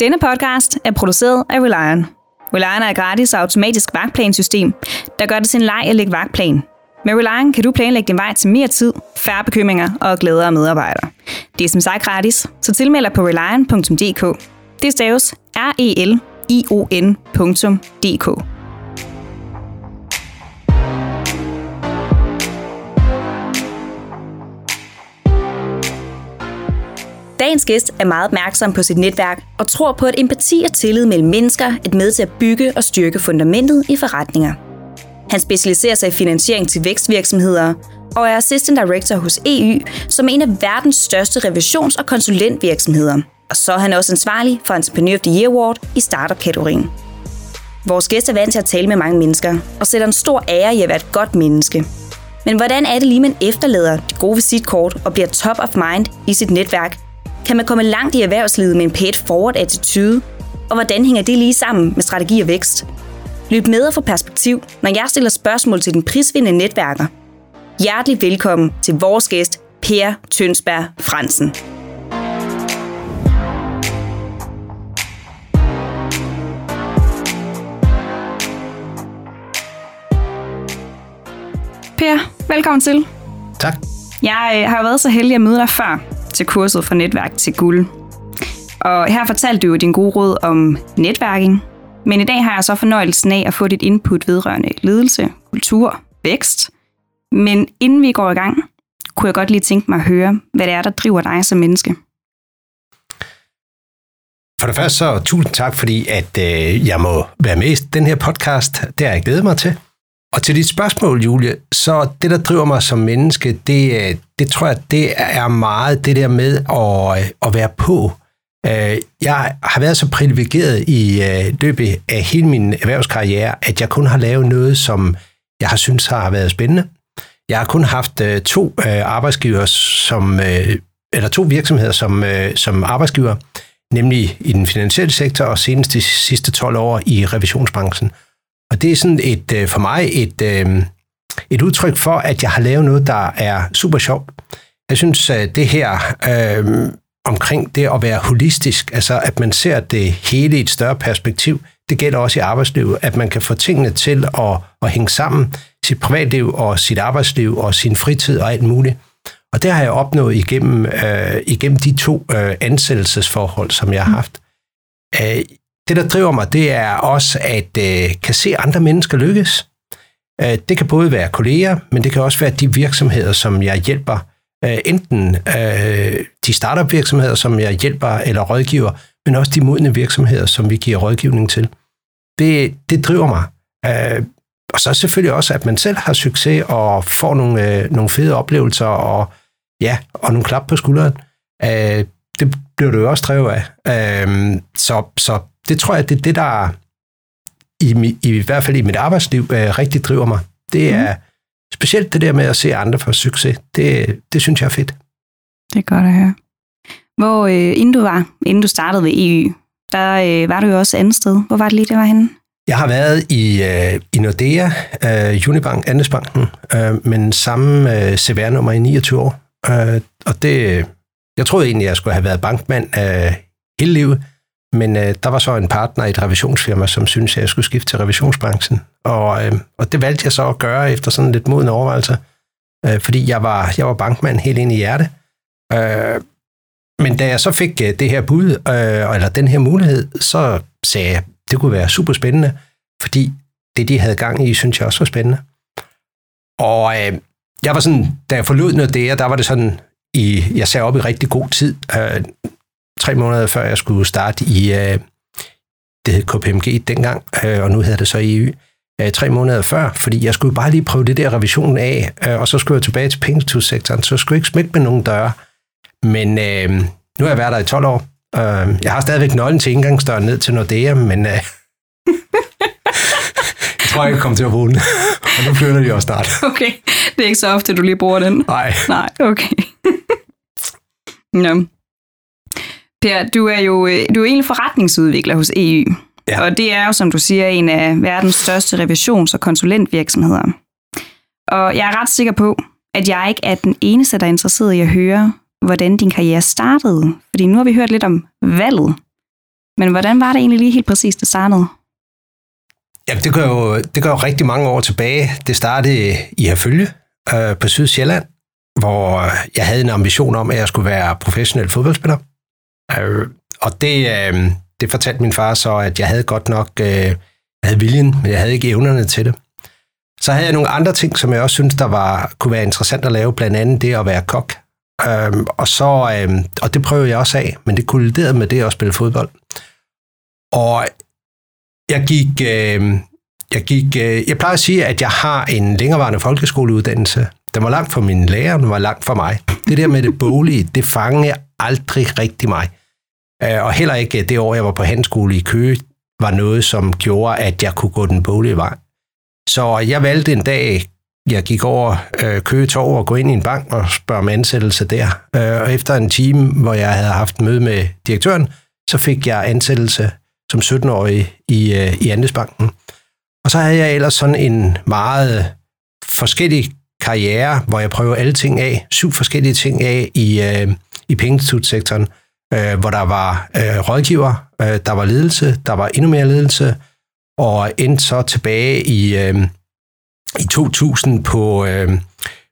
Denne podcast er produceret af Relion. Relion er et gratis og automatisk vagtplansystem, der gør det sin leg at lægge vagtplan. Med Relion kan du planlægge din vej til mere tid, færre bekymringer og glædere medarbejdere. Det er som sagt gratis, så tilmeld dig på relion.dk. Det staves R-E-L-I-O-N.dk. Dagens gæst er meget opmærksom på sit netværk og tror på, at empati og tillid mellem mennesker er med til at bygge og styrke fundamentet i forretninger. Han specialiserer sig i finansiering til vækstvirksomheder og er Assistant Director hos EU, som er en af verdens største revisions- og konsulentvirksomheder. Og så er han også ansvarlig for Entrepreneur of the Year Award i startup-kategorien. Vores gæst er vant til at tale med mange mennesker og sætter en stor ære i at være et godt menneske. Men hvordan er det lige, man efterlader det gode visitkort og bliver top of mind i sit netværk kan man komme langt i erhvervslivet med en paid forward attitude? Og hvordan hænger det lige sammen med strategi og vækst? Lyt med og få perspektiv, når jeg stiller spørgsmål til den prisvindende netværker. Hjertelig velkommen til vores gæst, Per Tønsberg Fransen. Per, velkommen til. Tak. Jeg øh, har været så heldig at møde dig før, til kurset fra netværk til guld. Og her fortalte du jo din gode råd om netværking, men i dag har jeg så fornøjelsen af at få dit input vedrørende ledelse, kultur, vækst. Men inden vi går i gang, kunne jeg godt lige tænke mig at høre, hvad det er, der driver dig som menneske. For det første så tusind tak, fordi at øh, jeg må være med i den her podcast. Det har jeg glædet mig til. Og til dit spørgsmål, Julie, så det, der driver mig som menneske, det, øh, det tror jeg, det er meget det der med at, øh, at være på. Øh, jeg har været så privilegeret i løbet af hele min erhvervskarriere, at jeg kun har lavet noget, som jeg har synes har været spændende. Jeg har kun haft to arbejdsgiver som, eller to virksomheder som, som arbejdsgiver, nemlig i den finansielle sektor og senest de sidste 12 år i revisionsbranchen. Og det er sådan et, øh, for mig et, øh, et udtryk for, at jeg har lavet noget, der er super sjovt. Jeg synes, at det her øh, omkring det at være holistisk, altså at man ser det hele i et større perspektiv, det gælder også i arbejdslivet, at man kan få tingene til at, at hænge sammen, sit privatliv og sit arbejdsliv og sin fritid og alt muligt. Og det har jeg opnået igennem, øh, igennem de to øh, ansættelsesforhold, som jeg har haft. Øh, det, der driver mig, det er også at øh, kan se andre mennesker lykkes. Øh, det kan både være kolleger, men det kan også være de virksomheder, som jeg hjælper. Øh, enten øh, de startup virksomheder, som jeg hjælper eller rådgiver, men også de modne virksomheder, som vi giver rådgivning til. Det, det driver mig. Øh, og så selvfølgelig også, at man selv har succes og får nogle, øh, nogle fede oplevelser og, ja, og nogle klap på skulderen. Øh, det bliver du jo også drevet af. Øh, så, så det tror jeg, det er det, der i, i, i hvert fald i mit arbejdsliv øh, rigtig driver mig. Det er mm. specielt det der med at se andre få succes. Det, det synes jeg er fedt. Det er godt at høre. Hvor øh, inden du var, inden du startede ved EU, der øh, var du jo også andet sted. Hvor var det lige, det var henne? Jeg har været i, øh, i Nordea, øh, Unibank, Andesbanken, øh, men samme øh, CVR-nummer i 29 år. Øh, og det, jeg troede egentlig, jeg skulle have været bankmand øh, hele livet, men øh, der var så en partner i et revisionsfirma, som syntes, at jeg skulle skifte til revisionsbranchen. Og, øh, og det valgte jeg så at gøre efter sådan lidt moden overvejelse, øh, fordi jeg var, jeg var bankmand helt ind i hjerte. Øh, men da jeg så fik øh, det her bud, øh, eller den her mulighed, så sagde jeg, det kunne være super spændende, fordi det, de havde gang i, synes jeg også var spændende. Og øh, jeg var sådan, da jeg forlod noget der, der var det sådan, i, jeg sagde op i rigtig god tid. Øh, tre måneder før jeg skulle starte i, øh, det hed KPMG dengang, øh, og nu hedder det så EU, øh, tre måneder før, fordi jeg skulle bare lige prøve det der revision af, øh, og så skulle jeg tilbage til pengeinstitutsektoren, så jeg skulle ikke smække med nogen døre. Men øh, nu har jeg været der i 12 år. Øh, jeg har stadigvæk nøglen til indgangsdøren ned til Nordea, men øh, jeg tror, jeg kan komme til at bruge den. og nu flytter de også snart. Okay, det er ikke så ofte, du lige bruger den. Nej. Nej, okay. Nå. Per, du er jo øh, du er egentlig forretningsudvikler hos EU. Ja. Og det er jo, som du siger, en af verdens største revisions- og konsulentvirksomheder. Og jeg er ret sikker på, at jeg ikke er den eneste, der er interesseret i at høre, hvordan din karriere startede. Fordi nu har vi hørt lidt om valget. Men hvordan var det egentlig lige helt præcis, det startede? Ja, det går jo, det går jo rigtig mange år tilbage. Det startede i Herfølge øh, på Sydsjælland, hvor jeg havde en ambition om, at jeg skulle være professionel fodboldspiller. Øh, og det, øh, det fortalte min far så, at jeg havde godt nok øh, jeg havde viljen, men jeg havde ikke evnerne til det. Så havde jeg nogle andre ting, som jeg også synes, der var, kunne være interessant at lave, blandt andet det at være kok. Øhm, og, så, øhm, og det prøvede jeg også af, men det kolliderede med det at spille fodbold. Og jeg gik, øh, jeg gik, øh, jeg plejer at sige, at jeg har en længerevarende folkeskoleuddannelse. Den var langt fra min lærer, den var langt fra mig. Det der med det bolige, det fangede aldrig rigtig mig. Øh, og heller ikke det år, jeg var på handskole i Køge, var noget, som gjorde, at jeg kunne gå den bolige vej. Så jeg valgte en dag, jeg gik over øh, Køge Torv og gå ind i en bank og spørge om ansættelse der. Øh, og efter en time, hvor jeg havde haft møde med direktøren, så fik jeg ansættelse som 17-årig i, øh, i Andesbanken. Og så havde jeg ellers sådan en meget forskellig karriere, hvor jeg prøver alle ting af, syv forskellige ting af i, øh, i pengeinstitutsektoren, øh, hvor der var øh, rådgiver, øh, der var ledelse, der var endnu mere ledelse, og endte så tilbage i, øh, i 2000 på, øh,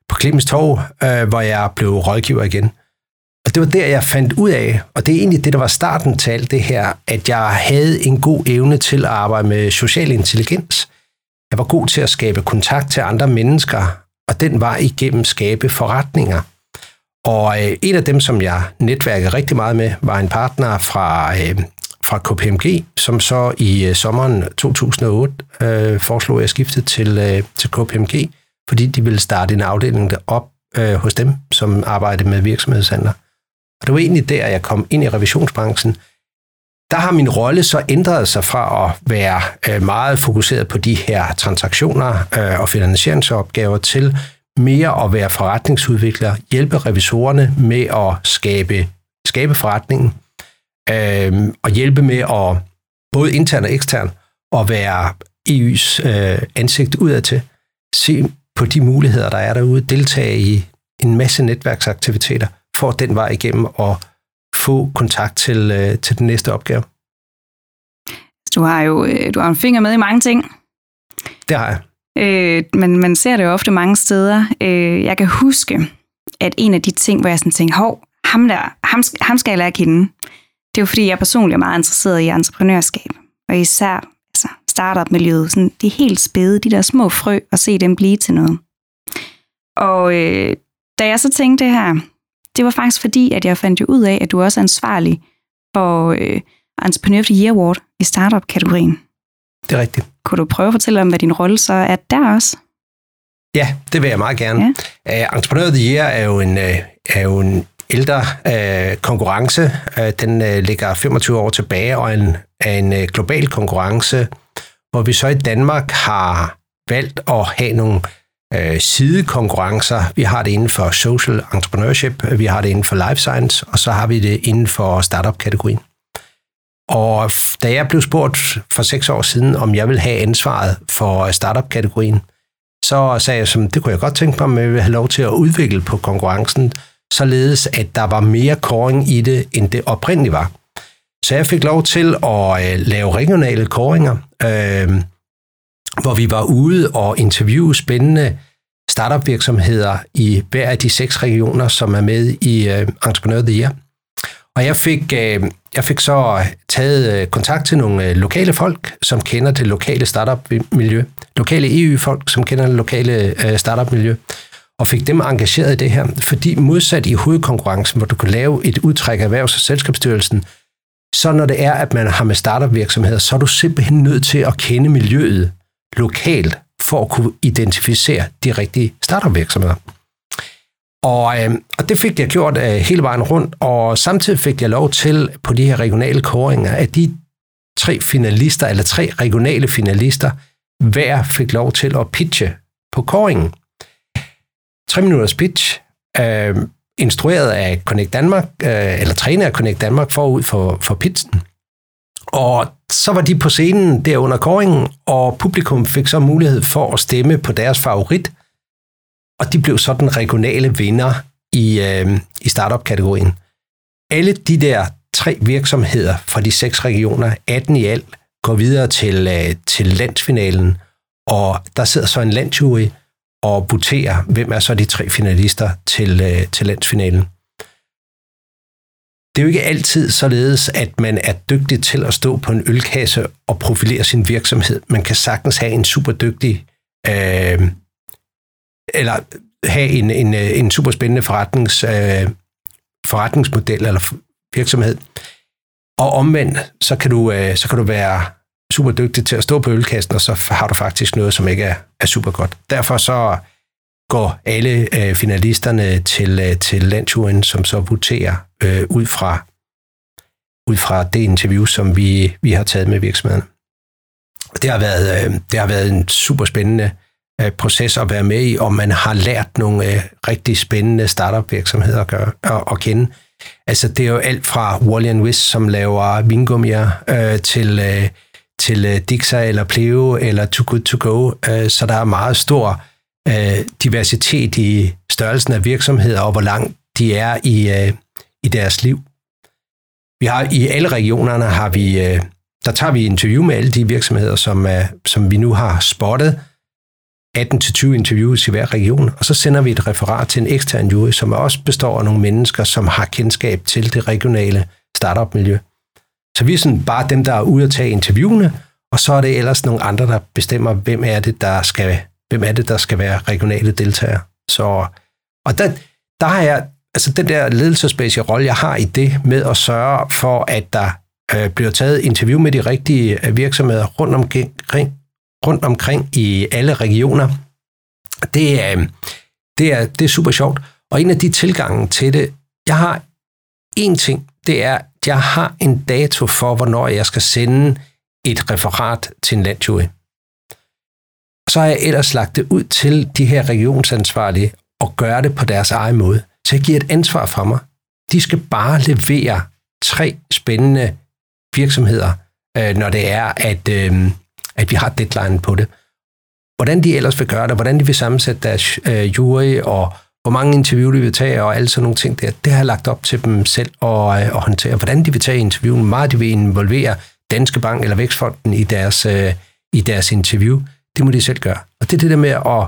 på Clemens Torv, øh, hvor jeg blev rådgiver igen. Og det var der, jeg fandt ud af, og det er egentlig det, der var starten til alt det her, at jeg havde en god evne til at arbejde med social intelligens. Jeg var god til at skabe kontakt til andre mennesker, og den var igennem skabe forretninger. Og øh, en af dem, som jeg netværkede rigtig meget med, var en partner fra, øh, fra KPMG, som så i øh, sommeren 2008 øh, foreslog, at jeg skiftede til, øh, til KPMG, fordi de ville starte en afdeling op øh, hos dem, som arbejdede med virksomhedshandler. Og det var egentlig der, jeg kom ind i revisionsbranchen. Der har min rolle så ændret sig fra at være øh, meget fokuseret på de her transaktioner øh, og finansieringsopgaver til mere at være forretningsudvikler, hjælpe revisorerne med at skabe, skabe forretningen, øh, og hjælpe med at både intern og ekstern at være EU's øh, ansigt udadtil, se på de muligheder, der er derude, deltage i en masse netværksaktiviteter, for den vej igennem og få kontakt til, øh, til den næste opgave. Du har jo øh, du har en finger med i mange ting. Det har jeg. Øh, men man ser det jo ofte mange steder. Øh, jeg kan huske, at en af de ting, hvor jeg sådan tænkte, hov, ham der, ham, ham skal jeg lære at kende. Det er jo fordi, jeg personligt er meget interesseret i entreprenørskab. Og især altså startup-miljøet. Sådan, de er helt spæde, de der små frø, og se dem blive til noget. Og øh, da jeg så tænkte det her, det var faktisk fordi, at jeg fandt jo ud af, at du også er ansvarlig for øh, Entrepreneur of the Year Award i startup-kategorien. Det er rigtigt. Kunne du prøve at fortælle om, hvad din rolle så er der også? Ja, det vil jeg meget gerne. Ja. Uh, Entrepreneur of the Year er jo en, uh, er jo en ældre uh, konkurrence. Uh, den uh, ligger 25 år tilbage og en, er en uh, global konkurrence, hvor vi så i Danmark har valgt at have nogle øh, sidekonkurrencer. Vi har det inden for social entrepreneurship, vi har det inden for life science, og så har vi det inden for startup-kategorien. Og da jeg blev spurgt for seks år siden, om jeg ville have ansvaret for startup-kategorien, så sagde jeg, som det kunne jeg godt tænke mig, men jeg ville have lov til at udvikle på konkurrencen, således at der var mere koring i det, end det oprindeligt var. Så jeg fik lov til at øh, lave regionale koringer, øh, hvor vi var ude og interviewe spændende startup-virksomheder i hver af de seks regioner, som er med i øh, Entrepreneur of the Year. Og jeg fik, øh, jeg fik så taget øh, kontakt til nogle øh, lokale folk, som kender det lokale startup-miljø. Lokale EU-folk, som kender det lokale øh, startup-miljø. Og fik dem engageret i det her. Fordi modsat i hovedkonkurrencen, hvor du kan lave et udtræk af erhvervs- og selskabsstyrelsen, så når det er, at man har med startup-virksomheder, så er du simpelthen nødt til at kende miljøet lokalt for at kunne identificere de rigtige startup-virksomheder. Og, øh, og det fik jeg gjort øh, hele vejen rundt, og samtidig fik jeg lov til på de her regionale kåringer, at de tre finalister, eller tre regionale finalister, hver fik lov til at pitche på kåringen. Tre minutters pitch, øh, instrueret af Connect Danmark, øh, eller træner af Connect Danmark forud for, for pitchen. Og så var de på scenen der under kåringen, og publikum fik så mulighed for at stemme på deres favorit, og de blev så den regionale vinder i, øh, i startup-kategorien. Alle de der tre virksomheder fra de seks regioner, 18 i alt, går videre til, øh, til landsfinalen, og der sidder så en landjury og voterer, hvem er så de tre finalister til, øh, til landsfinalen. Det er jo ikke altid således, at man er dygtig til at stå på en ølkasse og profilere sin virksomhed. Man kan sagtens have en super dygtig, øh, eller have en, en, en super spændende forretnings, øh, forretningsmodel eller virksomhed. Og omvendt, så kan du, øh, så kan du være super dygtig til at stå på ølkassen, og så har du faktisk noget, som ikke er, er super godt. Derfor så går alle øh, finalisterne til, øh, til landturen, som så voterer øh, ud, fra, ud fra det interview, som vi, vi har taget med virksomhederne. Det har været, øh, det har været en super spændende øh, proces at være med i, og man har lært nogle øh, rigtig spændende startup-virksomheder at, gøre, at, at kende. Altså det er jo alt fra Wally Wiss, som laver vingummier, øh, til, øh, til øh, Dixa eller Pleo eller Too Good To Go, øh, så der er meget stor øh, diversitet i størrelsen af virksomheder og hvor langt de er i, øh, i deres liv. Vi har i alle regionerne har vi, øh, der tager vi interview med alle de virksomheder, som, øh, som vi nu har spottet, 18-20 interviews i hver region, og så sender vi et referat til en ekstern jury, som også består af nogle mennesker, som har kendskab til det regionale startup-miljø. Så vi er sådan bare dem, der er ude at tage interviewene, og så er det ellers nogle andre, der bestemmer, hvem er det, der skal, hvem er det, der skal være regionale deltagere. Så, og der, der har jeg, altså den der ledelsesmæssige rolle, jeg har i det med at sørge for, at der øh, bliver taget interview med de rigtige øh, virksomheder rundt omkring, rundt omkring i alle regioner, det er, øhm, det er, det er super sjovt. Og en af de tilgange til det, jeg har en ting, det er, at jeg har en dato for, hvornår jeg skal sende et referat til en landjury. Så har jeg ellers lagt det ud til de her regionsansvarlige og gøre det på deres egen måde. Så jeg giver et ansvar fra mig. De skal bare levere tre spændende virksomheder, øh, når det er, at, øh, at vi har deadline på det. Hvordan de ellers vil gøre det, hvordan de vil sammensætte deres øh, jury, og hvor mange interview de vil tage, og alle sådan nogle ting der, det har jeg lagt op til dem selv at, øh, at håndtere. Hvordan de vil tage interviewen, hvor meget de vil involvere Danske Bank eller Vækstfonden i deres, øh, i deres interview, det må de selv gøre. Og det er det der med at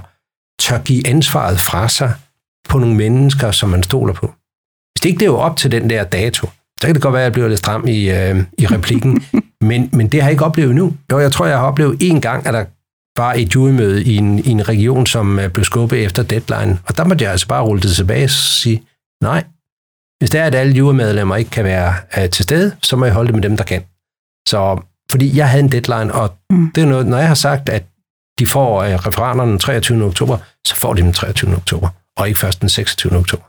tør give ansvaret fra sig på nogle mennesker, som man stoler på. Hvis det ikke lever op til den der dato, så kan det godt være, at jeg bliver lidt stram i, øh, i replikken, men, men det har jeg ikke oplevet nu. Jo, jeg tror, jeg har oplevet en gang, at der var et jurymøde i en, i en region, som blev skubbet efter deadline, og der måtte jeg altså bare rulle det tilbage og sige, nej, hvis det er, at alle jurymedlemmer ikke kan være uh, til stede, så må jeg holde det med dem, der kan. Så, fordi jeg havde en deadline, og mm. det er noget, når jeg har sagt, at de får uh, referaterne den 23. oktober, så får de den 23. oktober, og ikke først den 26. oktober.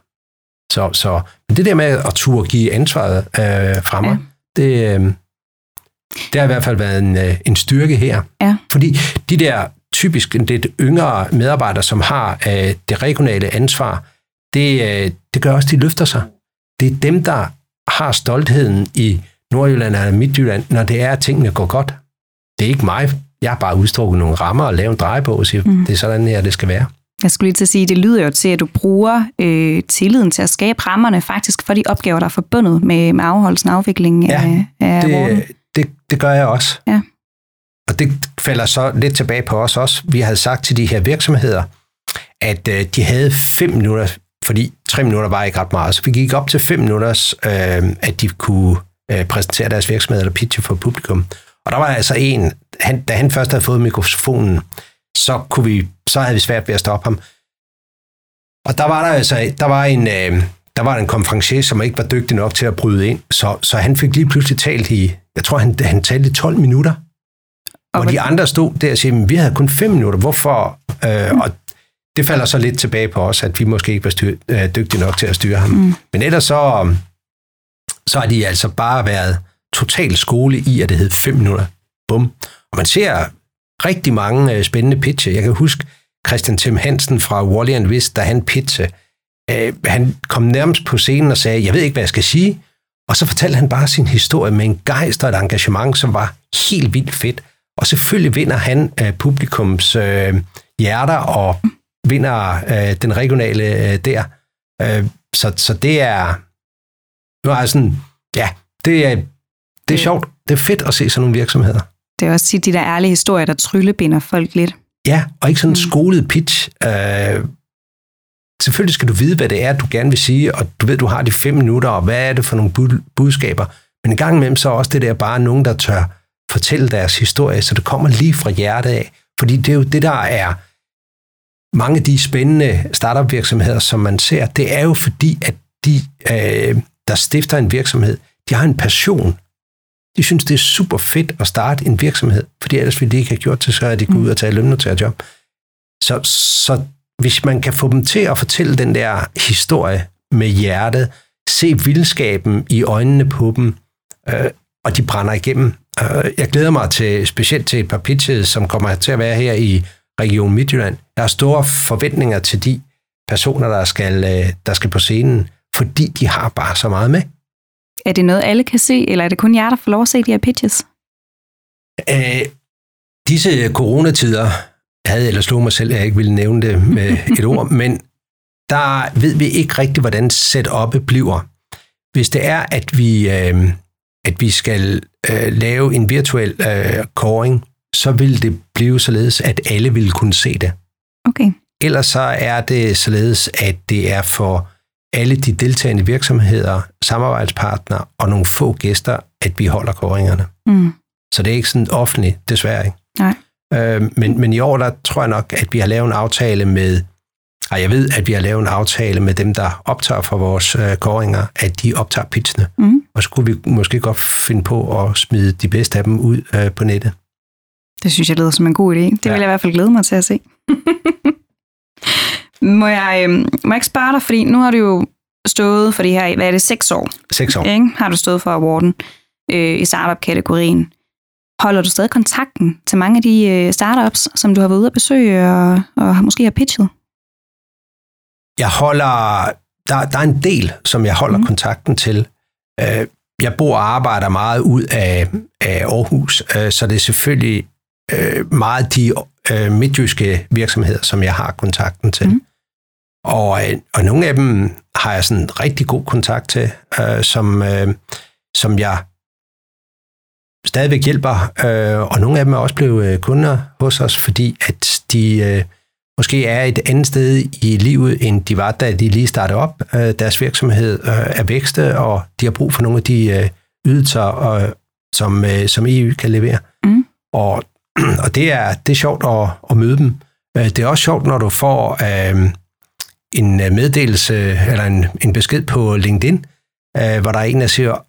Så, så men det der med at turde give ansvaret øh, fra mig, ja. det, øh, det har i hvert fald været en, øh, en styrke her. Ja. Fordi de der typisk lidt yngre medarbejdere, som har øh, det regionale ansvar, det, øh, det gør også, at de løfter sig. Det er dem, der har stoltheden i Nordjylland eller Midtjylland, når det er, at tingene går godt. Det er ikke mig. Jeg har bare udstrukket nogle rammer og lavet en drejebog og siger, mm. det er sådan her, det skal være. Jeg skulle lige til at sige, det lyder jo til, at du bruger øh, tilliden til at skabe rammerne faktisk for de opgaver, der er forbundet med, med afholdelsen og afviklingen ja, af, af det, det, det gør jeg også. Ja. Og det falder så lidt tilbage på os også. Vi havde sagt til de her virksomheder, at øh, de havde fem minutter, fordi tre minutter var ikke ret meget, så vi gik op til fem minutter, øh, at de kunne øh, præsentere deres virksomhed eller pitche for publikum. Og der var altså en, han, da han først havde fået mikrofonen, så, kunne vi, så havde vi svært ved at stoppe ham. Og der var der altså, der var en, øh, der var en konferencier, som ikke var dygtig nok til at bryde ind, så, så han fik lige pludselig talt i, jeg tror, han, han talte i 12 minutter. Og de andre stod der og sagde, vi havde kun 5 minutter, hvorfor? Øh, og det falder så lidt tilbage på os, at vi måske ikke var styr, øh, dygtige nok til at styre ham. Mm. Men ellers så, så har de altså bare været total skole i, at det hed 5 minutter. Bum. Og man ser rigtig mange øh, spændende pitche. Jeg kan huske Christian Tim Hansen fra Wally Wist, da han pitche. Øh, han kom nærmest på scenen og sagde, jeg ved ikke, hvad jeg skal sige. Og så fortalte han bare sin historie med en gejst og et engagement, som var helt vildt fedt. Og selvfølgelig vinder han øh, publikums øh, hjerter og vinder øh, den regionale øh, der. Øh, så, så det er... Nu er sådan, ja, det er, det er sjovt. Det er fedt at se sådan nogle virksomheder. Det er også tit de der ærlige historier, der tryllebinder folk lidt. Ja, og ikke sådan en mm. skolet pitch. Øh, selvfølgelig skal du vide, hvad det er, du gerne vil sige, og du ved, du har de fem minutter, og hvad er det for nogle budskaber. Men en gang imellem så også det der bare nogen, der tør fortælle deres historie, så det kommer lige fra hjertet af. Fordi det er jo det, der er mange af de spændende startup virksomheder, som man ser, det er jo fordi, at de, øh, der stifter en virksomhed, de har en passion. De synes, det er super fedt at starte en virksomhed, fordi ellers ville de ikke have gjort det, så er de gået ud og taget lønnotagerjob. Så, så hvis man kan få dem til at fortælle den der historie med hjertet, se vildskaben i øjnene på dem, øh, og de brænder igennem. Øh, jeg glæder mig til specielt til et par pitches, som kommer til at være her i Region Midtjylland. Jeg har store forventninger til de personer, der skal, øh, der skal på scenen, fordi de har bare så meget med. Er det noget, alle kan se, eller er det kun jer, der får lov at se de her pitches? Æh, disse coronatider havde eller slog mig selv, at jeg ikke ville nævne det med et ord, men der ved vi ikke rigtigt, hvordan setup'et bliver. Hvis det er, at vi, øh, at vi skal øh, lave en virtuel øh, koring, så vil det blive således, at alle vil kunne se det. Okay. Ellers så er det således, at det er for alle de deltagende virksomheder, samarbejdspartnere og nogle få gæster, at vi holder koringerne. Mm. Så det er ikke sådan offentligt, desværre ikke. Nej. Øh, men, men i år, der tror jeg nok, at vi har lavet en aftale med, og jeg ved, at vi har lavet en aftale med dem, der optager for vores øh, koringer, at de optager pitsene. Mm. Og så kunne vi måske godt finde på at smide de bedste af dem ud øh, på nettet. Det synes jeg lyder som en god idé. Det ja. vil jeg i hvert fald glæde mig til at se. må, jeg, øh, må jeg ikke spørge dig, fordi nu har du jo stået for det her, hvad er det, seks år? Seks år. Ikke? Har du stået for awarden øh, i startup-kategorien. Holder du stadig kontakten til mange af de øh, startups, som du har været ude at besøge og, og måske har pitchet? Jeg holder, der, der er en del, som jeg holder mm. kontakten til. Øh, jeg bor og arbejder meget ud af, af Aarhus, øh, så det er selvfølgelig meget de midtjyske virksomheder, som jeg har kontakten til. Mm. Og, og nogle af dem har jeg sådan rigtig god kontakt til, øh, som, øh, som jeg stadigvæk hjælper, øh, og nogle af dem er også blevet øh, kunder hos os, fordi at de øh, måske er et andet sted i livet, end de var, da de lige startede op. Øh, deres virksomhed øh, er vækste, og de har brug for nogle af de øh, ydelser, øh, som, øh, som EU kan levere. Mm. Og og det er, det er sjovt at, at møde dem. Øh, det er også sjovt, når du får øh, en øh, meddelelse eller en, en besked på LinkedIn, øh, hvor der er en, der siger,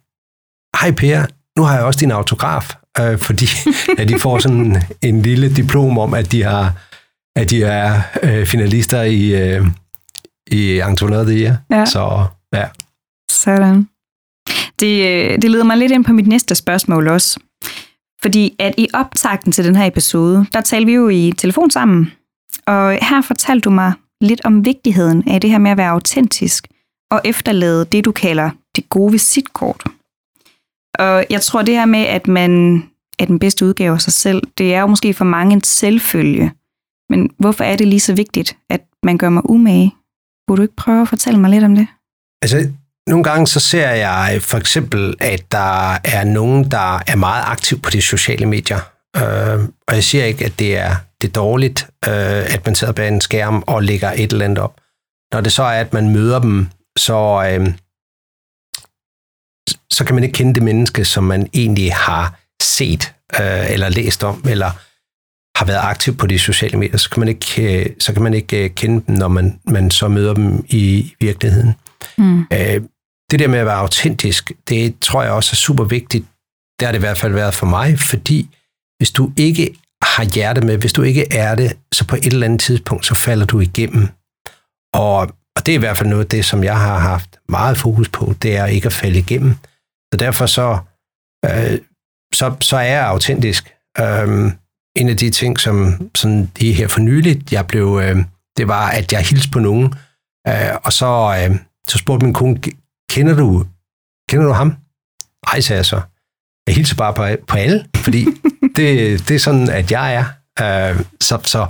hej Per, nu har jeg også din autograf, øh, fordi at de får sådan en lille diplom om, at de har at de er øh, finalister i, øh, i Entrepreneur Ja. Så ja. Sådan. Det, øh, det leder mig lidt ind på mit næste spørgsmål også. Fordi at i optakten til den her episode, der talte vi jo i telefon sammen, og her fortalte du mig lidt om vigtigheden af det her med at være autentisk og efterlade det, du kalder det gode visitkort. Og jeg tror, det her med, at man er den bedste udgave af sig selv, det er jo måske for mange en selvfølge. Men hvorfor er det lige så vigtigt, at man gør mig umage? Kunne du ikke prøve at fortælle mig lidt om det? Altså, nogle gange så ser jeg for eksempel, at der er nogen, der er meget aktiv på de sociale medier. Øh, og jeg siger ikke, at det er, det er dårligt, øh, at man sidder bag en skærm og lægger et eller andet op. Når det så er, at man møder dem, så, øh, så kan man ikke kende det menneske, som man egentlig har set øh, eller læst om, eller har været aktiv på de sociale medier, så kan man ikke, øh, så kan man ikke øh, kende dem, når man, man så møder dem i virkeligheden. Mm. Øh, det der med at være autentisk, det tror jeg også er super vigtigt. Det har det i hvert fald været for mig, fordi hvis du ikke har hjerte med, hvis du ikke er det, så på et eller andet tidspunkt, så falder du igennem. Og, og det er i hvert fald noget af det, som jeg har haft meget fokus på, det er ikke at falde igennem. Så derfor så, øh, så, så er jeg autentisk. Um, en af de ting, som sådan det her for nyligt, jeg blev, øh, det var, at jeg hilste på nogen, øh, og så, øh, så spurgte min kone, kender du, kender du ham? Ej, sagde jeg så. Jeg hilser bare på, på alle, fordi det, det er sådan, at jeg er. Øh, så, så,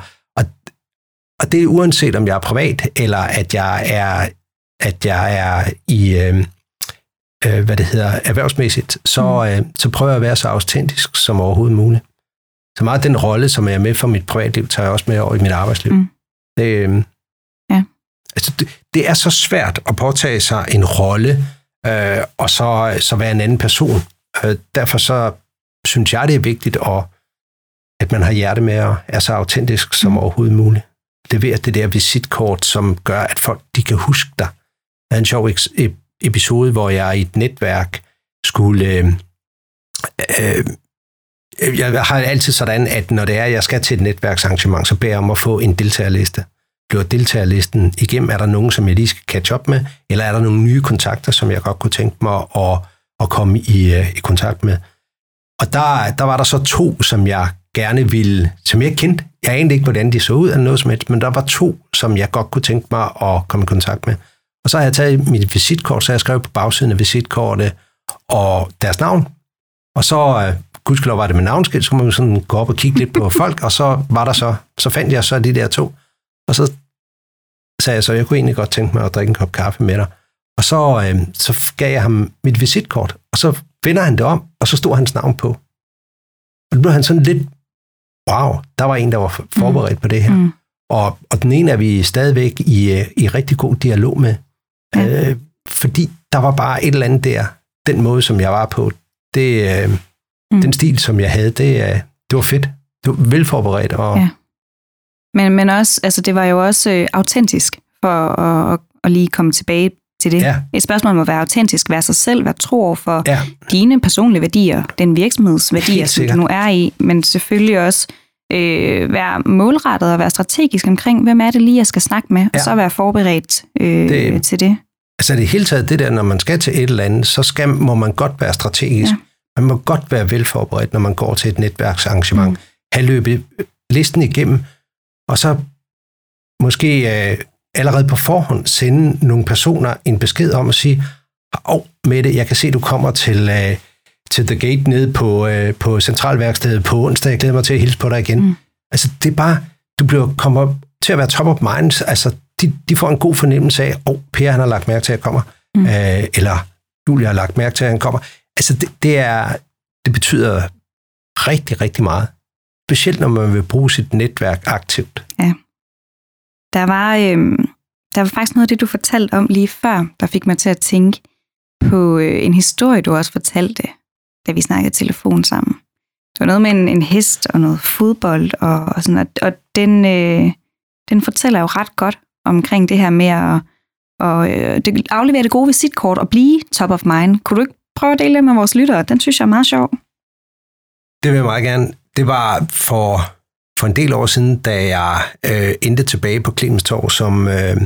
og, og det er uanset, om jeg er privat, eller at jeg er, at jeg er i, øh, øh, hvad det hedder, erhvervsmæssigt, så, mm. øh, så prøver jeg at være så autentisk som overhovedet muligt. Så meget den rolle, som jeg er med for mit privatliv, tager jeg også med over i mit arbejdsliv. Mm. Det, øh, ja. altså, det, det er så svært at påtage sig en rolle, øh, og så, så være en anden person. Øh, derfor så synes jeg, det er vigtigt, at, at man har hjerte med at er så autentisk som mm. overhovedet muligt. Levere det der visitkort, som gør, at folk de kan huske dig. Der er en sjov episode, hvor jeg i et netværk skulle... Øh, øh, jeg har altid sådan, at når det er, at jeg skal til et netværksarrangement, så beder jeg om at få en deltagerliste. Bliver deltagerlisten igennem? Er der nogen, som jeg lige skal catch up med? Eller er der nogle nye kontakter, som jeg godt kunne tænke mig at, at komme i, øh, i kontakt med? Og der, der var der så to, som jeg gerne ville, som jeg kendte. Jeg anede ikke, hvordan de så ud eller noget som helst, men der var to, som jeg godt kunne tænke mig at komme i kontakt med. Og så har jeg taget mit visitkort, så jeg skrev på bagsiden af visitkortet og deres navn. Og så, uh, gudskelov var det med navnskilt, så kunne man sådan gå op og kigge lidt på folk, og så var der så, så fandt jeg så de der to. Og så sagde jeg så, jeg kunne egentlig godt tænke mig at drikke en kop kaffe med dig. Og så, uh, så gav jeg ham mit visitkort, og så finder han det om, og så stod hans navn på. Og det blev han sådan lidt, wow, der var en, der var forberedt mm. på det her. Mm. Og, og den ene er vi stadigvæk i, i rigtig god dialog med. Ja. Øh, fordi der var bare et eller andet der, den måde, som jeg var på, det, øh, mm. den stil, som jeg havde, det, øh, det var fedt. Det var velforberedt. Og... Ja. Men, men også, altså, det var jo også øh, autentisk, for at, at, at lige komme tilbage til det. Ja. Et spørgsmål må være autentisk, være sig selv, være tro for ja. dine personlige værdier, den virksomhedsværdier, som du nu er i, men selvfølgelig også øh, være målrettet og være strategisk omkring, hvem er det lige, jeg skal snakke med, ja. og så være forberedt øh, det, til det. Altså det hele taget det der, når man skal til et eller andet, så skal, må man godt være strategisk. Ja. Man må godt være velforberedt, når man går til et netværksarrangement. Mm. Have løbet listen igennem, og så måske øh, allerede på forhånd sende nogle personer en besked om at sige, åh, oh, Mette, jeg kan se, du kommer til, øh, til The Gate nede på, øh, på centralværkstedet på onsdag. Jeg glæder mig til at hilse på dig igen. Mm. Altså, det er bare, du bliver, kommer til at være top of mind. Altså, de, de får en god fornemmelse af, åh, oh, Per han har lagt mærke til, at jeg kommer. Mm. Øh, eller Julia har lagt mærke til, at han kommer. Altså, det, det, er, det betyder rigtig, rigtig meget. Specielt når man vil bruge sit netværk aktivt. Ja. Der var, øhm, der var faktisk noget af det, du fortalte om lige før, der fik mig til at tænke på øh, en historie, du også fortalte, da vi snakkede telefon sammen. Det var noget med en, en hest og noget fodbold, og, og, sådan, og, og den, øh, den fortæller jo ret godt omkring det her med at og, øh, det, aflevere det gode visitkort og blive top of mind. Kunne du ikke prøve at dele det med vores lyttere? Den synes jeg er meget sjov. Det vil jeg meget gerne. Det var for for en del år siden, da jeg øh, endte tilbage på Clemenstorv som, øh,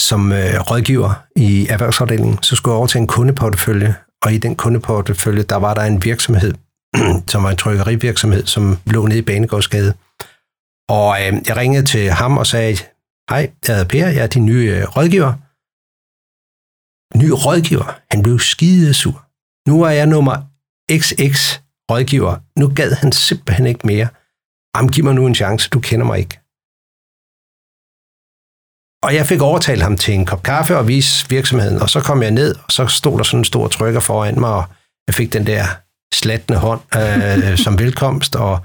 som øh, rådgiver i erhvervsafdelingen, så skulle jeg over til en kundeportefølje, og i den kundeportefølje, der var der en virksomhed, som var en trykkerivirksomhed, som lå nede i Banegårdsgade. Og øh, jeg ringede til ham og sagde, hej, jeg hedder Per, jeg er din nye øh, rådgiver. Ny rådgiver? Han blev skidesur. Nu er jeg nummer XX rådgiver. Nu gad han simpelthen ikke mere. Jamen, giv mig nu en chance, du kender mig ikke. Og jeg fik overtalt ham til en kop kaffe og vise virksomheden, og så kom jeg ned, og så stod der sådan en stor trykker foran mig, og jeg fik den der slatne hånd øh, som velkomst, og,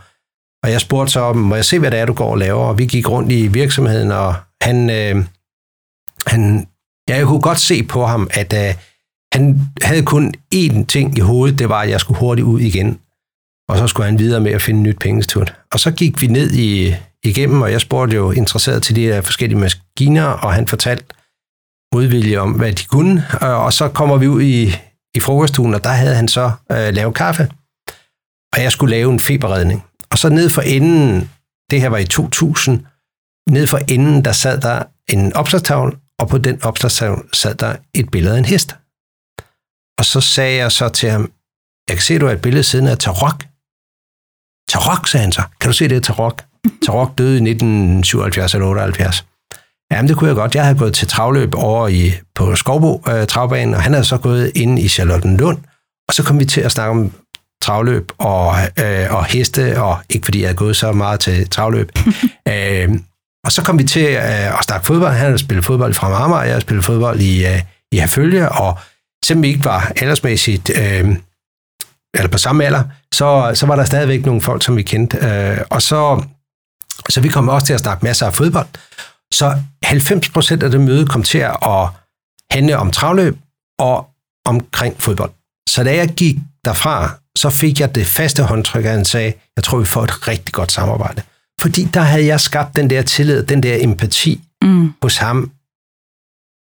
og jeg spurgte så, må jeg se, hvad det er, du går og laver? Og vi gik rundt i virksomheden, og han, øh, han jeg kunne godt se på ham, at øh, han havde kun én ting i hovedet, det var, at jeg skulle hurtigt ud igen og så skulle han videre med at finde nyt pengestund. Og så gik vi ned i, igennem, og jeg spurgte jo interesseret til de her forskellige maskiner, og han fortalte modvilje om, hvad de kunne. Øh, og så kommer vi ud i, i frokoststuen, og der havde han så øh, lavet kaffe, og jeg skulle lave en feberredning. Og så ned for enden, det her var i 2000, ned for enden, der sad der en opslagstavle, og på den opslagstavle sad der et billede af en hest. Og så sagde jeg så til ham, jeg kan se, at du har et billede siden af Tarok. Tarok, sagde han så. Kan du se det, Tarok? Tarok døde i 1977 eller 78. Jamen, det kunne jeg godt. Jeg havde gået til travløb over i, på Skovbo øh, travbanen, og han havde så gået ind i Charlottenlund, og så kom vi til at snakke om travløb og, øh, og heste, og ikke fordi jeg havde gået så meget til travløb. øh, og så kom vi til øh, at snakke fodbold. Han havde spillet fodbold fra Marmar, og jeg havde spillet fodbold i, øh, i Herfølge, og selvom vi ikke var aldersmæssigt, øh, eller på samme alder, så, så var der stadigvæk nogle folk, som vi kendte. Øh, og så, så vi kom også til at snakke masser af fodbold. Så 90 procent af det møde kom til at handle om travløb og omkring fodbold. Så da jeg gik derfra, så fik jeg det faste håndtryk, at han sagde, jeg tror, vi får et rigtig godt samarbejde. Fordi der havde jeg skabt den der tillid, den der empati mm. hos ham,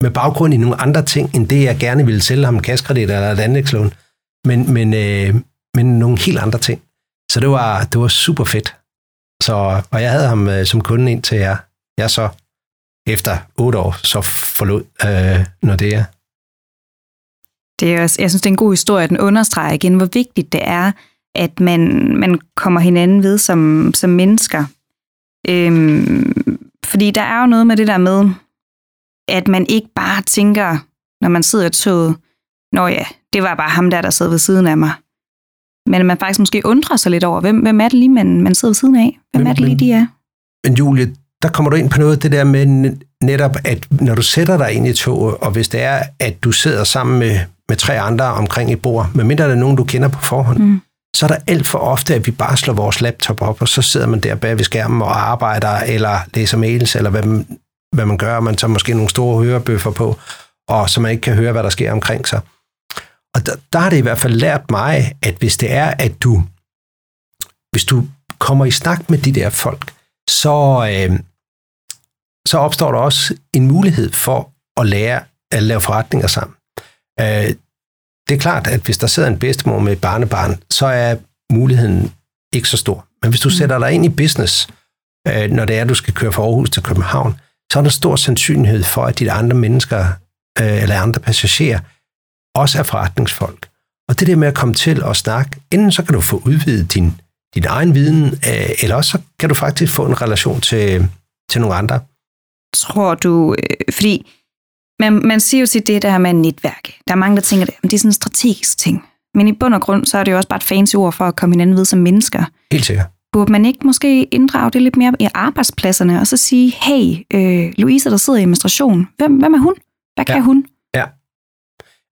med baggrund i nogle andre ting, end det, jeg gerne ville sælge ham kaskredit eller et anlægslån, men, men, øh, men nogle helt andre ting. Så det var, det var super fedt. Så, og jeg havde ham øh, som kunde indtil jeg, jeg så efter otte år så forlod øh, Nordea. Det er også, jeg synes, det er en god historie, at den understreger igen, hvor vigtigt det er, at man, man kommer hinanden ved som, som mennesker. Øhm, fordi der er jo noget med det der med, at man ikke bare tænker, når man sidder i toget, Nå ja, det var bare ham der, der sad ved siden af mig. Men man faktisk måske undrer sig lidt over, hvem, hvem er det lige, man, man sidder ved siden af? Hvem men, er det lige, de er? Men Julie, der kommer du ind på noget det der med netop, at når du sætter dig ind i toget, og hvis det er, at du sidder sammen med, med tre andre omkring et bord, medmindre der er nogen, du kender på forhånd, mm. så er der alt for ofte, at vi bare slår vores laptop op, og så sidder man der bag ved skærmen og arbejder, eller læser mails, eller hvad man, hvad man gør, og man tager måske nogle store hørebøffer på, og så man ikke kan høre, hvad der sker omkring sig. Og der, der har det i hvert fald lært mig, at hvis det er, at du, hvis du kommer i snak med de der folk, så, øh, så opstår der også en mulighed for at lære at lave forretninger sammen. Øh, det er klart, at hvis der sidder en bedstemor med et barnebarn, så er muligheden ikke så stor. Men hvis du mm. sætter dig ind i business, øh, når det er, at du skal køre fra Aarhus til København, så er der stor sandsynlighed for, at de andre mennesker øh, eller andre passagerer også er forretningsfolk. Og det der med at komme til at snakke, enten så kan du få udvidet din, din egen viden, øh, eller også så kan du faktisk få en relation til, til nogle andre. Tror du, øh, fordi man, man siger jo til det der med netværk. Der er mange, der tænker, at det er sådan en strategisk ting. Men i bund og grund, så er det jo også bare et fancy ord for at komme hinanden ved som mennesker. Helt sikkert. Burde man ikke måske inddrage det lidt mere i arbejdspladserne, og så sige, hey, øh, Louise, der sidder i administration, hvem, hvem er hun? Hvad kan ja. hun?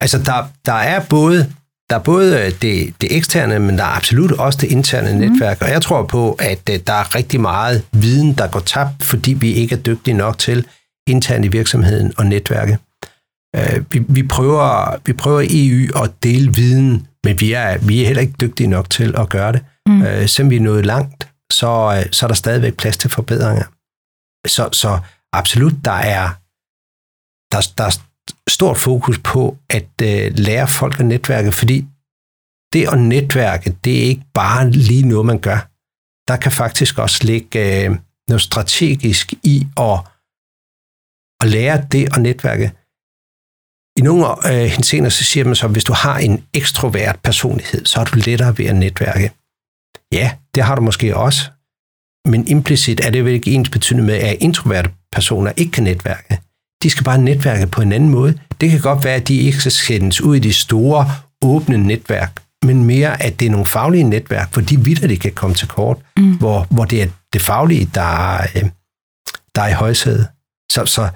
Altså, der, der er både der er både øh, det, det eksterne, men der er absolut også det interne mm. netværk. Og jeg tror på, at øh, der er rigtig meget viden, der går tabt, fordi vi ikke er dygtige nok til internt i virksomheden og netværket. Øh, vi, vi, prøver, vi prøver EU at dele viden, men vi er, vi er heller ikke dygtige nok til at gøre det. Mm. selvom vi er nået langt, så, så er der stadigvæk plads til forbedringer. Så, så absolut, der er, der, der, stort fokus på at øh, lære folk at netværke, fordi det at netværke, det er ikke bare lige noget, man gør. Der kan faktisk også ligge øh, noget strategisk i at, at lære det at netværke. I nogle øh, henseender så siger man så, at hvis du har en ekstrovert personlighed, så er du lettere ved at netværke. Ja, det har du måske også, men implicit er det vel ikke ens betydende med, at introverte personer ikke kan netværke. De skal bare netværke på en anden måde. Det kan godt være, at de ikke skal sendes ud i de store, åbne netværk, men mere, at det er nogle faglige netværk, hvor de vidder, de kan komme til kort, mm. hvor, hvor det er det faglige, der er, øh, der er i højsædet. Så, så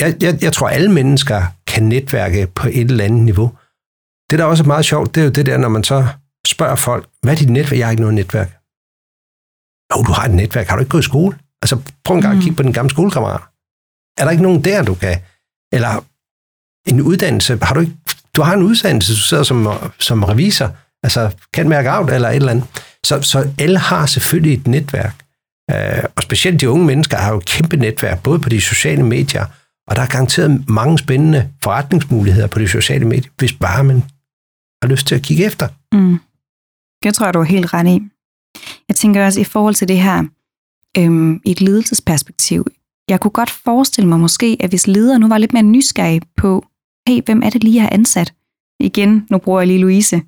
jeg, jeg, jeg tror, alle mennesker kan netværke på et eller andet niveau. Det, der også er meget sjovt, det er jo det der, når man så spørger folk, hvad er dit netværk? Jeg har ikke noget netværk. Jo, du har et netværk. Har du ikke gået i skole? Altså, prøv en gang mm. at kigge på den gamle skolekammerat. Er der ikke nogen der, du kan? Eller en uddannelse. Har du ikke, du har en uddannelse, du sidder som, som revisor, altså kan mærke af eller et eller andet. Så, så alle har selvfølgelig et netværk. Uh, og specielt de unge mennesker har jo et kæmpe netværk, både på de sociale medier, og der er garanteret mange spændende forretningsmuligheder på de sociale medier, hvis bare man har lyst til at kigge efter. Mm. Det tror jeg, du er helt ret i. Jeg tænker også i forhold til det her, øhm, i et ledelsesperspektiv, jeg kunne godt forestille mig måske, at hvis leder nu var lidt mere nysgerrig på, hey, hvem er det lige, jeg har ansat? Igen, nu bruger jeg lige Louise.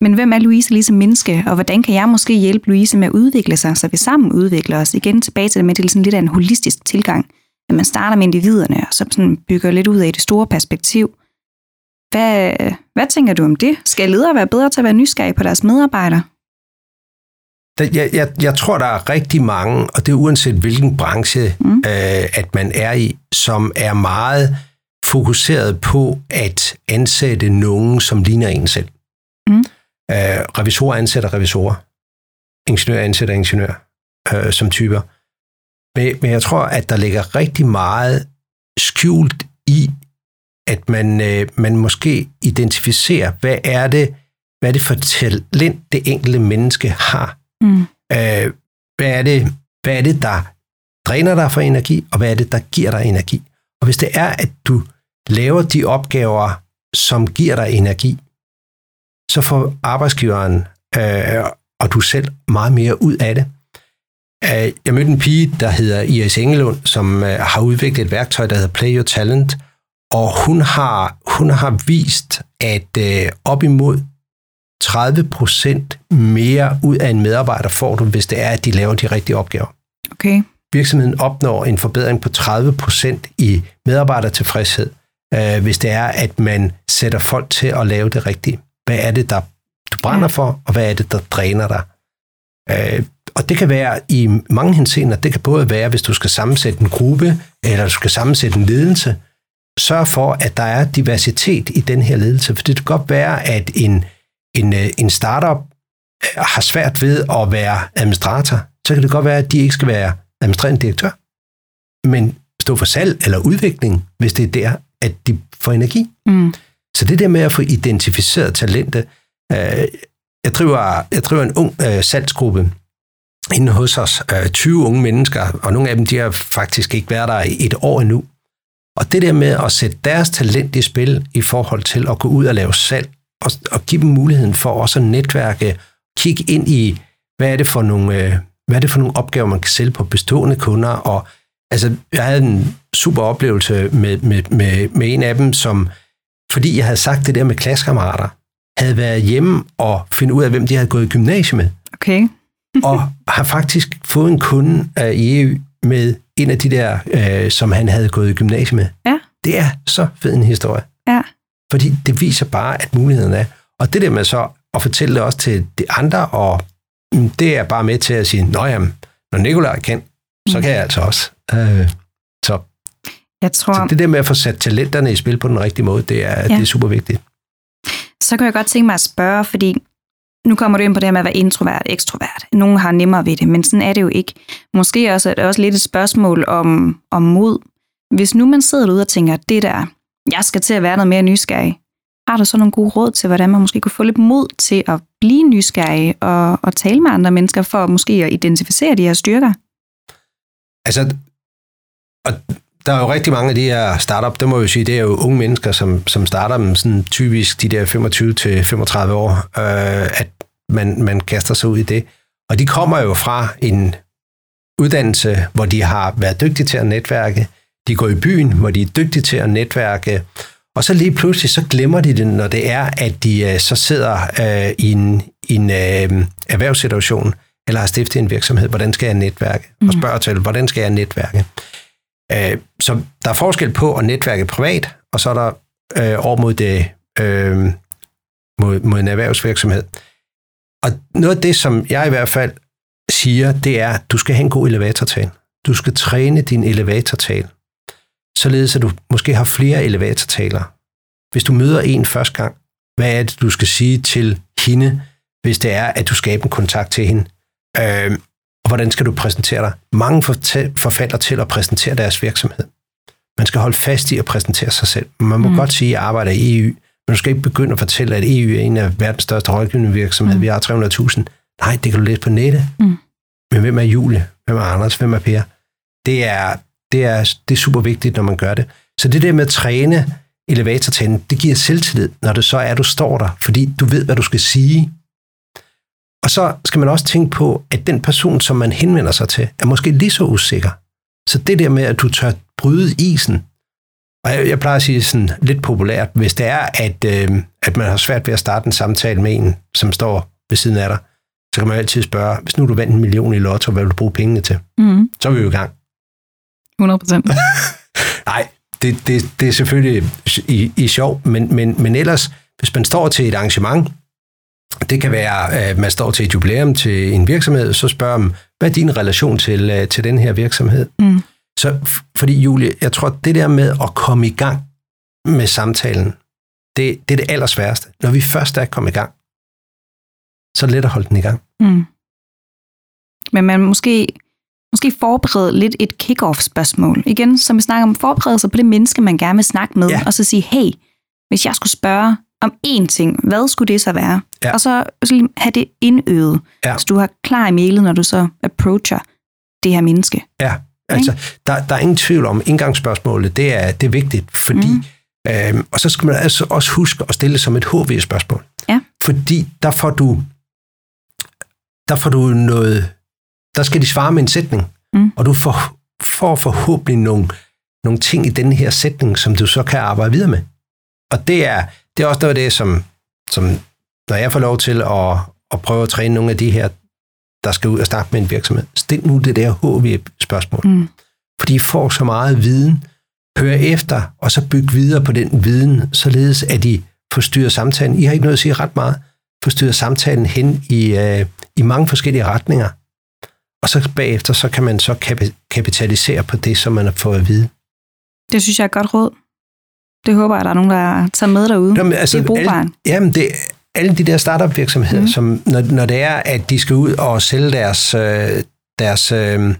Men hvem er Louise lige som menneske, og hvordan kan jeg måske hjælpe Louise med at udvikle sig, så vi sammen udvikler os? Igen tilbage til det med, at det er sådan lidt af en holistisk tilgang. At man starter med individerne, og så sådan bygger lidt ud af det store perspektiv. Hvad, hvad tænker du om det? Skal ledere være bedre til at være nysgerrige på deres medarbejdere? Jeg, jeg, jeg tror, der er rigtig mange, og det er uanset hvilken branche, mm. øh, at man er i, som er meget fokuseret på at ansætte nogen, som ligner en selv. Mm. Øh, revisorer ansætter revisorer. Ingeniør ansætter ingeniør øh, som typer. Men, men jeg tror, at der ligger rigtig meget skjult i, at man, øh, man måske identificerer, hvad er det, hvad er det for talent, det enkelte menneske har. Mm. Øh, hvad, er det, hvad er det, der dræner dig for energi, og hvad er det, der giver dig energi. Og hvis det er, at du laver de opgaver, som giver dig energi, så får arbejdsgiveren øh, og du selv meget mere ud af det. Øh, jeg mødte en pige, der hedder Iris Engelund, som øh, har udviklet et værktøj, der hedder Play Your Talent, og hun har, hun har vist, at øh, op imod 30 procent mere ud af en medarbejder får du, hvis det er, at de laver de rigtige opgaver. Okay. Virksomheden opnår en forbedring på 30 procent i medarbejdertilfredshed, øh, hvis det er, at man sætter folk til at lave det rigtige. Hvad er det, der du brænder for, og hvad er det, der dræner dig? Øh, og det kan være i mange henseender. Det kan både være, hvis du skal sammensætte en gruppe, eller du skal sammensætte en ledelse. Sørg for, at der er diversitet i den her ledelse. For det kan godt være, at en, en, øh, en startup øh, har svært ved at være administrator. Så kan det godt være, at de ikke skal være administrerende direktør, men stå for salg eller udvikling, hvis det er der, at de får energi. Mm. Så det der med at få identificeret talente. Øh, jeg, driver, jeg driver en ung øh, salgsgruppe inde hos os, øh, 20 unge mennesker, og nogle af dem de har faktisk ikke været der i et år endnu. Og det der med at sætte deres talent i spil i forhold til at gå ud og lave salg, og, og give dem muligheden for også at netværke, kigge ind i, hvad er det for nogle, øh, hvad er det for nogle opgaver, man kan sælge på bestående kunder, og altså, jeg havde en super oplevelse med, med, med, med en af dem, som, fordi jeg havde sagt det der med klassekammerater, havde været hjemme og finde ud af, hvem de havde gået i gymnasiet med, Okay. og har faktisk fået en kunde øh, i EU med en af de der, øh, som han havde gået i gymnasiet med. Ja. Det er så fed en historie. Ja. Fordi det viser bare, at muligheden er. Og det der med så at fortælle det også til de andre, og mm, det er bare med til at sige, Nå jamen, når Nikolaj kan, så kan jeg altså også. Øh, så, Jeg tror, så det der med at få sat talenterne i spil på den rigtige måde, det er, ja. det er super vigtigt. så kan jeg godt tænke mig at spørge, fordi nu kommer du ind på det her med at være introvert, ekstrovert. Nogle har nemmere ved det, men sådan er det jo ikke. Måske også er det også lidt et spørgsmål om, om mod. Hvis nu man sidder derude og tænker, det der, jeg skal til at være noget mere nysgerrig, har du så nogle gode råd til, hvordan man måske kunne få lidt mod til at blive nysgerrig og, og tale med andre mennesker, for måske at identificere de her styrker? Altså, og der er jo rigtig mange af de her startup, det må jeg jo sige, det er jo unge mennesker, som, som starter dem sådan typisk de der 25-35 år, øh, at man, man kaster sig ud i det. Og de kommer jo fra en uddannelse, hvor de har været dygtige til at netværke. De går i byen, hvor de er dygtige til at netværke. Og så lige pludselig, så glemmer de det, når det er, at de øh, så sidder øh, i en, i en øh, erhvervssituation, eller har stiftet en virksomhed, hvordan skal jeg netværke? Og spørger til, hvordan skal jeg netværke? Øh, så der er forskel på at netværke privat, og så er der øh, over mod, det, øh, mod, mod en erhvervsvirksomhed. Og noget af det, som jeg i hvert fald siger, det er, at du skal have en god elevatortal. Du skal træne din elevatortal, således at du måske har flere elevatortaler. Hvis du møder en første gang, hvad er det, du skal sige til hende, hvis det er, at du skaber en kontakt til hende? Øh, og hvordan skal du præsentere dig? Mange forfalder til at præsentere deres virksomhed. Man skal holde fast i at præsentere sig selv. Man må mm. godt sige, at jeg arbejder i EU, men du skal ikke begynde at fortælle, at EU er en af verdens største rådgivende virksomheder. Mm. Vi har 300.000. Nej, det kan du læse på nettet. Mm. Men hvem er Julie? Hvem er Anders? Hvem er Per? Det er, det er, det er super vigtigt, når man gør det. Så det der med at træne elevatortænden, det giver selvtillid, når det så er, at du står der, fordi du ved, hvad du skal sige. Og så skal man også tænke på, at den person, som man henvender sig til, er måske lige så usikker. Så det der med, at du tør bryde isen, og jeg, jeg plejer at sige sådan lidt populært, hvis det er, at, øh, at man har svært ved at starte en samtale med en, som står ved siden af dig, så kan man altid spørge, hvis nu du vandt en million i lotto, hvad vil du bruge pengene til? Mm. Så er vi jo i gang. 100 procent. Nej, det, det, det er selvfølgelig i, i sjov, men, men, men ellers, hvis man står til et arrangement, det kan være, at man står til et jubilæum til en virksomhed, så spørger man, hvad er din relation til, øh, til den her virksomhed? Mm. Så, fordi Julie, jeg tror, det der med at komme i gang med samtalen, det, det er det allersværeste. Når vi først er kommet i gang, så er det let at holde den i gang. Mm. Men man måske, måske forberede lidt et kick-off-spørgsmål. Igen, som vi snakker om, forberede sig på det menneske, man gerne vil snakke med, Ja. og så sige, hey, hvis jeg skulle spørge om én ting, hvad skulle det så være? Ja. Og så, så have det indøvet, Ja. så du har klar i mailet, når du så approacher det her menneske. Ja, altså, der, der er ingen tvivl om, indgangsspørgsmålet, det er, det er vigtigt, fordi, mm. øhm, og så skal man altså også huske at stille som et HV-spørgsmål. Ja. Fordi der får du, der får du noget, der skal de svare med en sætning, Mm. og du får, får forhåbentlig nogle, nogle ting i den her sætning, som du så kan arbejde videre med. Og det er, det er også noget af det, som, som når jeg får lov til at, at prøve at træne nogle af de her, der skal ud og snakke med en virksomhed, stil nu det der HV-spørgsmål. Mm. Fordi I får så meget viden, hør efter, og så bygge videre på den viden, således at I forstyrrer samtalen. I har ikke noget at sige ret meget. Forstyrrer samtalen hen i, øh, i mange forskellige retninger. Og så bagefter, så kan man så kapi- kapitalisere på det, som man har fået at vide. Det synes jeg er et godt råd. Det håber jeg, der er nogen, der tager med derude. Jamen, altså, det er brugbart. alle, jamen, det, alle de der startup-virksomheder, mm. som, når, når det er, at de skal ud og sælge deres, øh, deres, øh,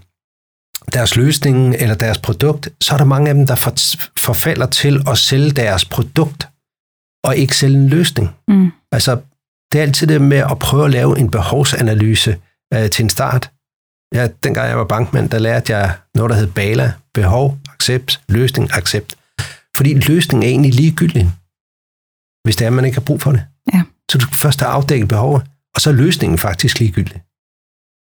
deres løsning eller deres produkt, så er der mange af dem, der for, forfalder til at sælge deres produkt, og ikke sælge en løsning. Mm. Altså, det er altid det med at prøve at lave en behovsanalyse øh, til en start. Ja, dengang jeg var bankmand, der lærte jeg noget, der hed BALA. Behov, accept, løsning, accept. Fordi løsningen er egentlig ligegyldig, hvis det er, man ikke har brug for det. Ja. Så du skal først have afdækket behovet, og så er løsningen faktisk ligegyldig.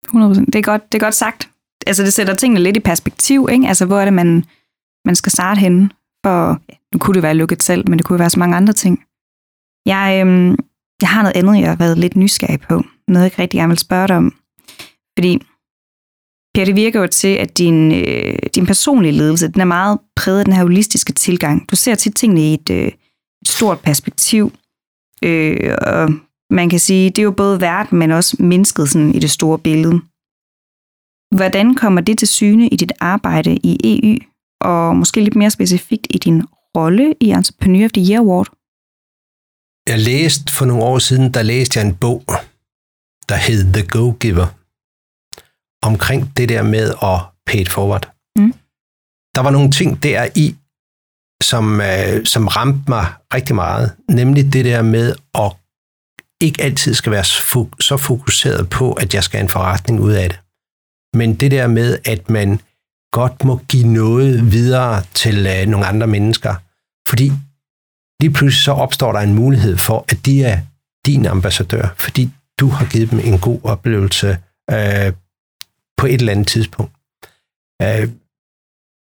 100%. Det er godt, det er godt sagt. Altså, det sætter tingene lidt i perspektiv, ikke? Altså, hvor er det, man, man skal starte henne? For, ja, nu kunne det være lukket selv, men det kunne være så mange andre ting. Jeg, øhm, jeg har noget andet, jeg har været lidt nysgerrig på. Noget, jeg ikke rigtig gerne vil spørge dig om. Fordi, Per, det virker jo til, at din, øh, din personlige ledelse, den er meget præget af den her holistiske tilgang. Du ser tit tingene i et, øh, et stort perspektiv. Øh, og man kan sige, det er jo både verden, men også mennesket sådan, i det store billede. Hvordan kommer det til syne i dit arbejde i EU, og måske lidt mere specifikt i din rolle i Entrepreneur of the Year Award? Jeg læste for nogle år siden, der læste jeg en bog, der hed The Go-Giver, omkring det der med at pay it forward. Mm. Der var nogle ting der i, som, øh, som ramte mig rigtig meget, nemlig det der med at ikke altid skal være så fokuseret på, at jeg skal have en forretning ud af det. Men det der med, at man godt må give noget videre til øh, nogle andre mennesker. Fordi lige pludselig så opstår der en mulighed for, at de er din ambassadør, fordi du har givet dem en god oplevelse øh, på et eller andet tidspunkt. Øh,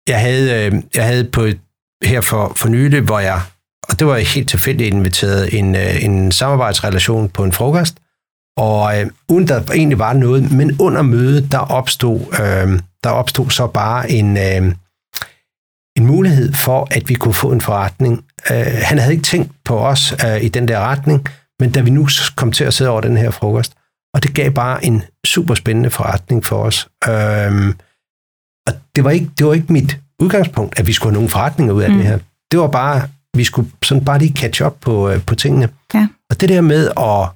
jeg, havde, øh, jeg havde på et, her for, for nylig, hvor jeg, og det var jeg helt tilfældigt inviteret, en, øh, en samarbejdsrelation på en frokost, og øh, uden der egentlig var noget, men under mødet, der opstod, øh, der opstod så bare en, øh, en mulighed for, at vi kunne få en forretning. Øh, han havde ikke tænkt på os øh, i den der retning, men da vi nu kom til at sidde over den her frokost, og det gav bare en super spændende forretning for os. Øh, og det var, ikke, det var ikke mit udgangspunkt, at vi skulle have nogle forretninger ud af mm. det her. Det var bare, vi skulle sådan bare lige catch up på, øh, på tingene. Ja. Og det der med at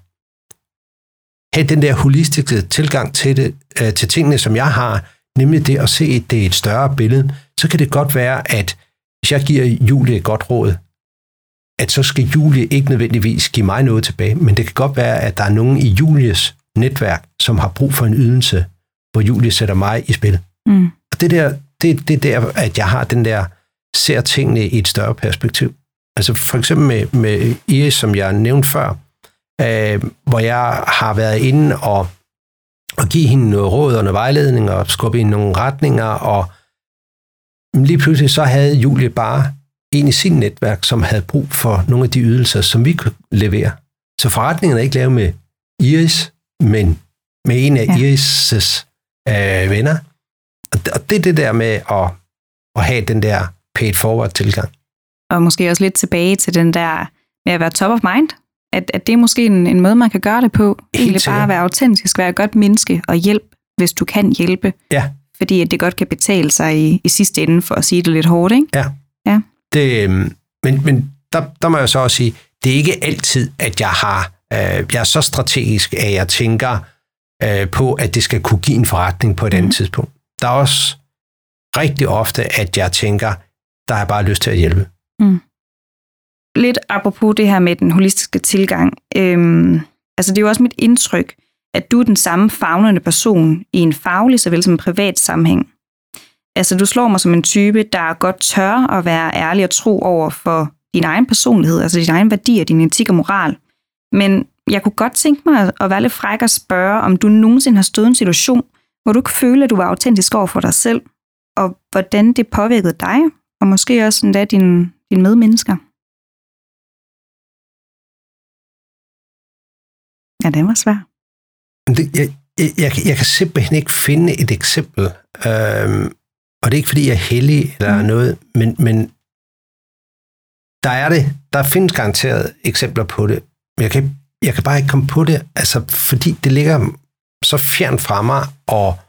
have den der holistiske tilgang til, det, øh, til tingene, som jeg har, nemlig det at se det i et større billede, så kan det godt være, at hvis jeg giver Julie et godt råd, at så skal Julie ikke nødvendigvis give mig noget tilbage, men det kan godt være, at der er nogen i Julies netværk, som har brug for en ydelse, hvor Julie sætter mig i spil. Mm. Og det der, det, det er der, at jeg har den der, ser tingene i et større perspektiv. Altså for eksempel med, med Iris, som jeg nævnte før, øh, hvor jeg har været inde og, og give hende noget råd og noget vejledning og skubbe hende nogle retninger, og lige pludselig så havde Julie bare en i sin netværk, som havde brug for nogle af de ydelser, som vi kunne levere. Så forretningen er ikke lavet med Iris, men med en af Ja. ja. Iris' øh, venner. Og det, er det der med at, at have den der paid forward tilgang. Og måske også lidt tilbage til den der med at være top of mind. At, at det er måske en, en måde, man kan gøre det på. Egentlig bare at være autentisk, være et godt menneske og hjælp, hvis du kan hjælpe. Ja. Fordi at det godt kan betale sig i, i sidste ende, for at sige det lidt hårdt, ikke? Det, øhm, Men, men der, der må jeg så også sige, det er ikke altid, at jeg har, øh, jeg er så strategisk, at jeg tænker øh, på, at det skal kunne give en forretning på et andet mm. tidspunkt. Der er også rigtig ofte, at jeg tænker, der har jeg bare lyst til at hjælpe. Mm. Lidt apropos det her med den holistiske tilgang. Øhm, altså det er jo også mit indtryk, at du er den samme fagnende person i en faglig såvel som en privat sammenhæng. Altså du slår mig som en type, der godt tør at være ærlig og tro over for din egen personlighed, altså din egen værdi og din etik og moral. Men jeg kunne godt tænke mig at være lidt fræk og spørge, om du nogensinde har stået i en situation, hvor du ikke føle, at du var autentisk over for dig selv, og hvordan det påvirkede dig, og måske også endda dine, dine medmennesker. Ja, det var svært. Det, jeg, jeg, jeg, jeg kan simpelthen ikke finde et eksempel, øhm, og det er ikke, fordi jeg er heldig eller mm. noget, men, men der er det. Der findes garanteret eksempler på det, jeg kan, jeg kan bare ikke komme på det, altså, fordi det ligger så fjern fra mig, og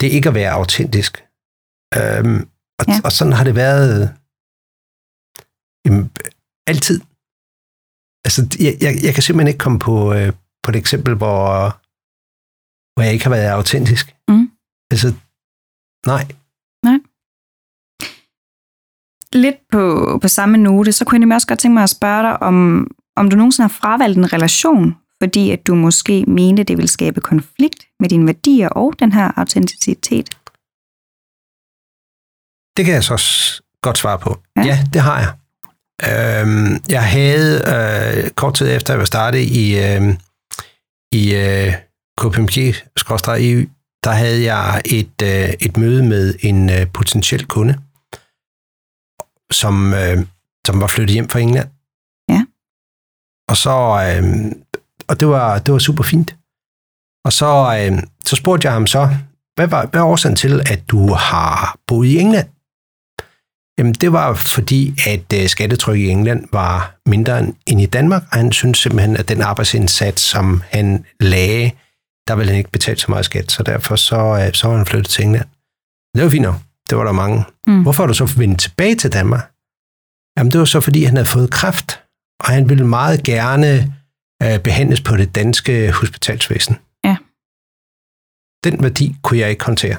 det ikke at være autentisk. Øhm, og, ja. og sådan har det været jamen, altid. Altså, jeg, jeg, jeg kan simpelthen ikke komme på, øh, på et eksempel, hvor, hvor jeg ikke har været autentisk. Mm. Altså, nej. Nej. Lidt på, på samme note, så kunne jeg nemlig også godt tænke mig at spørge dig, om, om du nogensinde har fravalgt en relation, fordi at du måske mente, det ville skabe konflikt med dine værdier og den her autenticitet? Det kan jeg så godt svare på. Ja, ja det har jeg. Øhm, jeg havde øh, kort tid efter, jeg var startet i, øh, i øh, KPMG-EU, der havde jeg et, øh, et møde med en øh, potentiel kunde, som, øh, som var flyttet hjem fra England. Og så, øh, og det var, det var super fint. Og så, øh, så spurgte jeg ham så, hvad var, hvad er årsagen til, at du har boet i England? Jamen, det var fordi, at øh, skattetrykket i England var mindre end i Danmark, og han synes simpelthen, at den arbejdsindsats, som han lagde, der ville han ikke betale så meget skat, så derfor så, øh, så var han flyttet til England. Det var fint nok. Det var der mange. Mm. Hvorfor har du så vendt tilbage til Danmark? Jamen, det var så, fordi han havde fået kræft, og han ville meget gerne øh, behandles på det danske hospitalsvæsen. Ja. Den værdi kunne jeg ikke håndtere.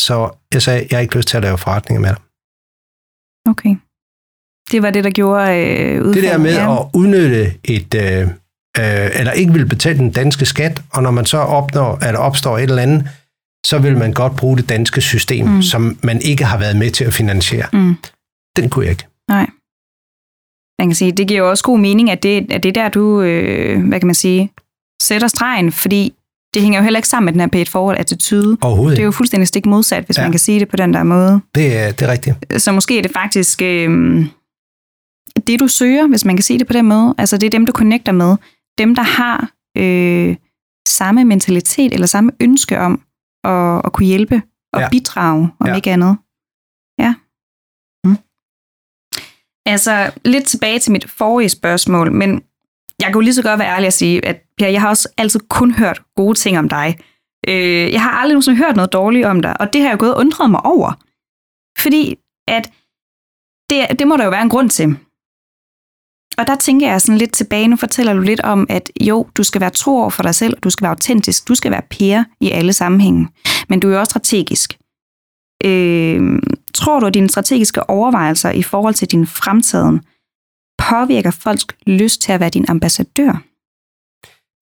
Så jeg sagde, jeg har ikke lyst til at lave forretninger med dig. Okay. Det var det, der gjorde øh, udfaldet. Det der med ja. at udnytte et, øh, øh, eller ikke vil betale den danske skat, og når man så opnår, at der opstår et eller andet, så vil man godt bruge det danske system, mm. som man ikke har været med til at finansiere. Mm. Den kunne jeg ikke. Nej. Man kan sige, det giver jo også god mening, at det, at det der, du, øh, hvad kan man sige, sætter stregen, fordi det hænger jo heller ikke sammen med den her paid forward attitude. Overhovedet Det er jo fuldstændig stik modsat, hvis ja. man kan sige det på den der måde. Det er, det er rigtigt. Så måske er det faktisk øh, det, du søger, hvis man kan sige det på den måde. Altså det er dem, du connecter med. Dem, der har øh, samme mentalitet eller samme ønske om at, at kunne hjælpe og ja. bidrage, om ja. ikke andet. Altså, lidt tilbage til mit forrige spørgsmål, men jeg kunne lige så godt være ærlig at sige, at Per, jeg har også altid kun hørt gode ting om dig. Øh, jeg har aldrig nogensinde hørt noget dårligt om dig, og det har jeg gået og undret mig over. Fordi at det, det må der jo være en grund til. Og der tænker jeg sådan lidt tilbage, nu fortæller du lidt om, at jo, du skal være tro over for dig selv, og du skal være autentisk, du skal være Per i alle sammenhænge, men du er jo også strategisk. Øh, tror du, at dine strategiske overvejelser i forhold til din fremtiden påvirker folks lyst til at være din ambassadør?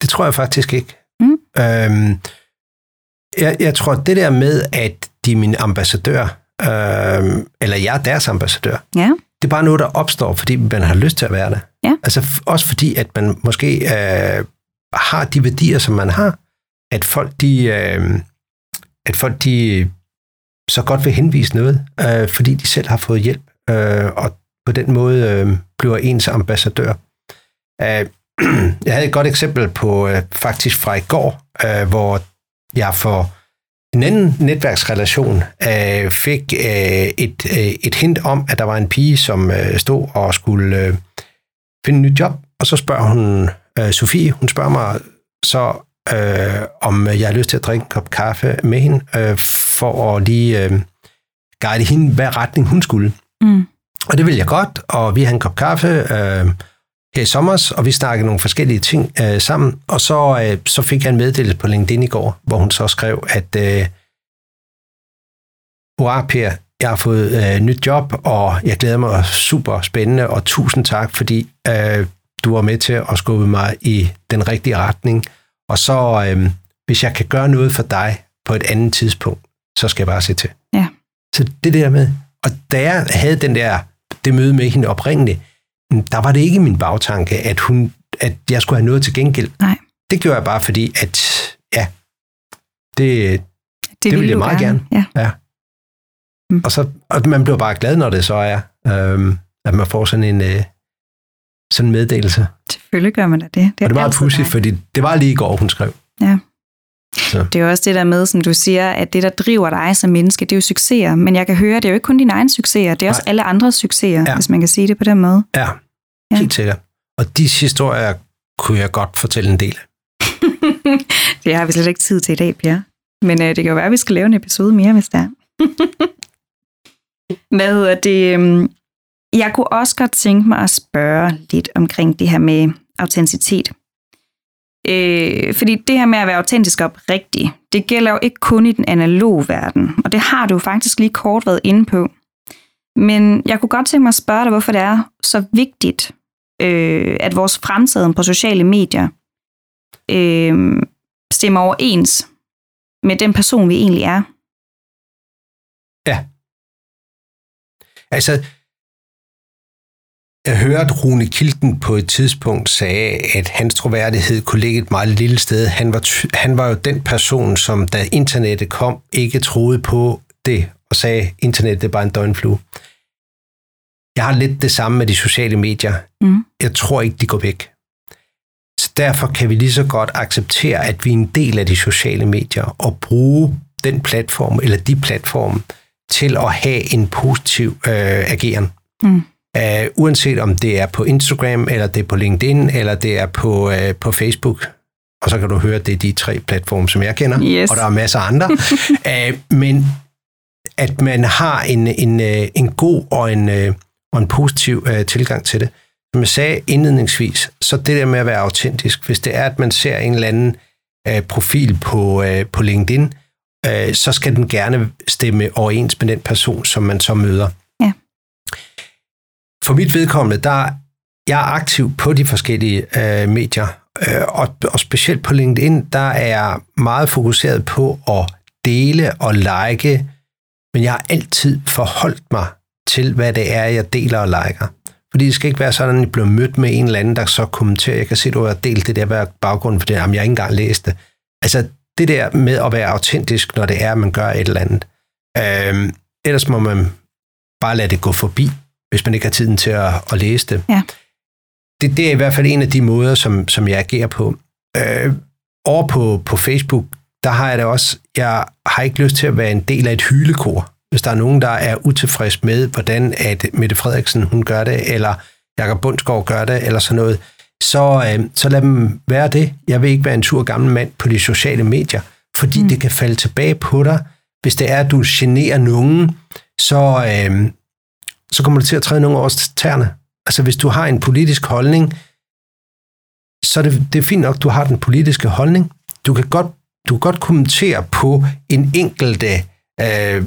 Det tror jeg faktisk ikke. Mm. Øhm, jeg, jeg tror, det der med, at de er min ambassadør, øhm, eller jeg er deres ambassadør, ja. det er bare noget, der opstår, fordi man har lyst til at være det. Ja. Altså også fordi, at man måske øh, har de værdier, som man har, at folk de, øh, at folk de så godt vil henvise noget, øh, fordi de selv har fået hjælp, øh, og på den måde øh, bliver ens ambassadør. Øh, jeg havde et godt eksempel på øh, faktisk fra i går, øh, hvor jeg for en anden netværksrelation øh, fik øh, et, øh, et hint om, at der var en pige, som øh, stod og skulle øh, finde et nyt job, og så spørger hun, øh, Sofie, hun spørger mig så, øh, om jeg har lyst til at drikke en kop kaffe med hende, øh, for at lige øh, guide hende, hvad retning hun skulle. Mm. Og det ville jeg godt, og vi havde en kop kaffe øh, her i sommer, og vi snakkede nogle forskellige ting øh, sammen. Og så, øh, så fik jeg en meddelelse på LinkedIn i går, hvor hun så skrev, at øh, Hurra, Per, jeg har fået øh, nyt job, og jeg glæder mig super spændende, og tusind tak, fordi øh, du var med til at skubbe mig i den rigtige retning. Og så, øh, hvis jeg kan gøre noget for dig på et andet tidspunkt, så skal jeg bare se til. Ja. Så det der med, og da jeg havde den der, det møde med hende oprindeligt, der var det ikke min bagtanke, at, hun, at jeg skulle have noget til gengæld. Nej. Det gjorde jeg bare fordi, at ja, det, Det, det vil jeg meget gerne. Ja. Ja. Mm. Og, så, og man bliver bare glad, når det så er, øhm, at man får sådan en øh, sådan en meddelelse. Selvfølgelig gør man da det. Det er, og det er meget pudsigt, fordi det var lige i går, hun skrev. Ja. Så. Det er jo også det der med, som du siger, at det, der driver dig som menneske, det er jo succeser. Men jeg kan høre, det er jo ikke kun dine egne succeser, det er også Nej. alle andres succeser, Ja. hvis man kan sige det på den måde. Ja, Ja. helt sikkert. Og de historier kunne jeg godt fortælle en del af. Det har vi slet ikke tid til i dag, Pierre. Men øh, det kan jo være, at vi skal lave en episode mere, hvis der er. Hvad hedder det? øhm, Jeg kunne også godt tænke mig at spørge lidt omkring det her med autenticitet. Øh, fordi det her med at være autentisk og oprigtig, det gælder jo ikke kun i den analoge verden, og det har du jo faktisk lige kort været inde på. Men jeg kunne godt tænke mig at spørge dig, hvorfor det er så vigtigt, øh, at vores fremtiden på sociale medier øh, stemmer overens med den person, vi egentlig er. Ja. Altså, jeg hørte Rune Kilden på et tidspunkt sagde, at hans troværdighed kunne ligge et meget lille sted. Han var, han var jo den person, som da internettet kom, ikke troede på det, og sagde, at internettet er bare en døgnflue. Jeg har lidt det samme med de sociale medier. Mm. Jeg tror ikke, de går væk. Så derfor kan vi lige så godt acceptere, at vi er en del af de sociale medier, og bruge den platform, eller de platforme, til at have en positiv øh, ageren. Mm. Uh, uanset om det er på Instagram, eller det er på LinkedIn, eller det er på, uh, på Facebook. Og så kan du høre, at det er de tre platforme, som jeg kender, Yes. og der er masser af andre. uh, men at man har en, en, uh, en god og en, uh, og en positiv uh, tilgang til det. Som jeg sagde indledningsvis, så det der med at være autentisk, hvis det er, at man ser en eller anden uh, profil på, uh, på LinkedIn, uh, så skal den gerne stemme overens med den person, som man så møder. For mit vedkommende, der jeg er aktiv på de forskellige øh, medier, øh, og, og specielt på LinkedIn, der er jeg meget fokuseret på at dele og like, men jeg har altid forholdt mig til, hvad det er, jeg deler og liker. Fordi det skal ikke være sådan, at jeg bliver mødt med en eller anden, der så kommenterer, jeg kan se, at du har delt det der, hvad baggrunden for det, jamen jeg har ikke engang læst det. Altså det der med at være autentisk, når det er, at man gør et eller andet. Øh, ellers må man bare lade det gå forbi, hvis man ikke har tiden til at, at læse det. Ja. det. Det er i hvert fald en af de måder, som, som jeg agerer på. Øh, over på, på Facebook, der har jeg det også, jeg har ikke lyst til at være en del af et hylekor. Hvis der er nogen, der er utilfreds med, hvordan at Mette Frederiksen hun gør det, eller Jakob Bundsgaard gør det, eller sådan noget, så, øh, så lad dem være det. Jeg vil ikke være en tur gammel mand på de sociale medier, fordi mm. det kan falde tilbage på dig. Hvis det er, at du generer nogen, så, øh, så kommer du til at træde nogle års tæerne. Altså hvis du har en politisk holdning, så er det, det er fint nok, du har den politiske holdning. Du kan godt, du kan godt kommentere på en enkelte øh,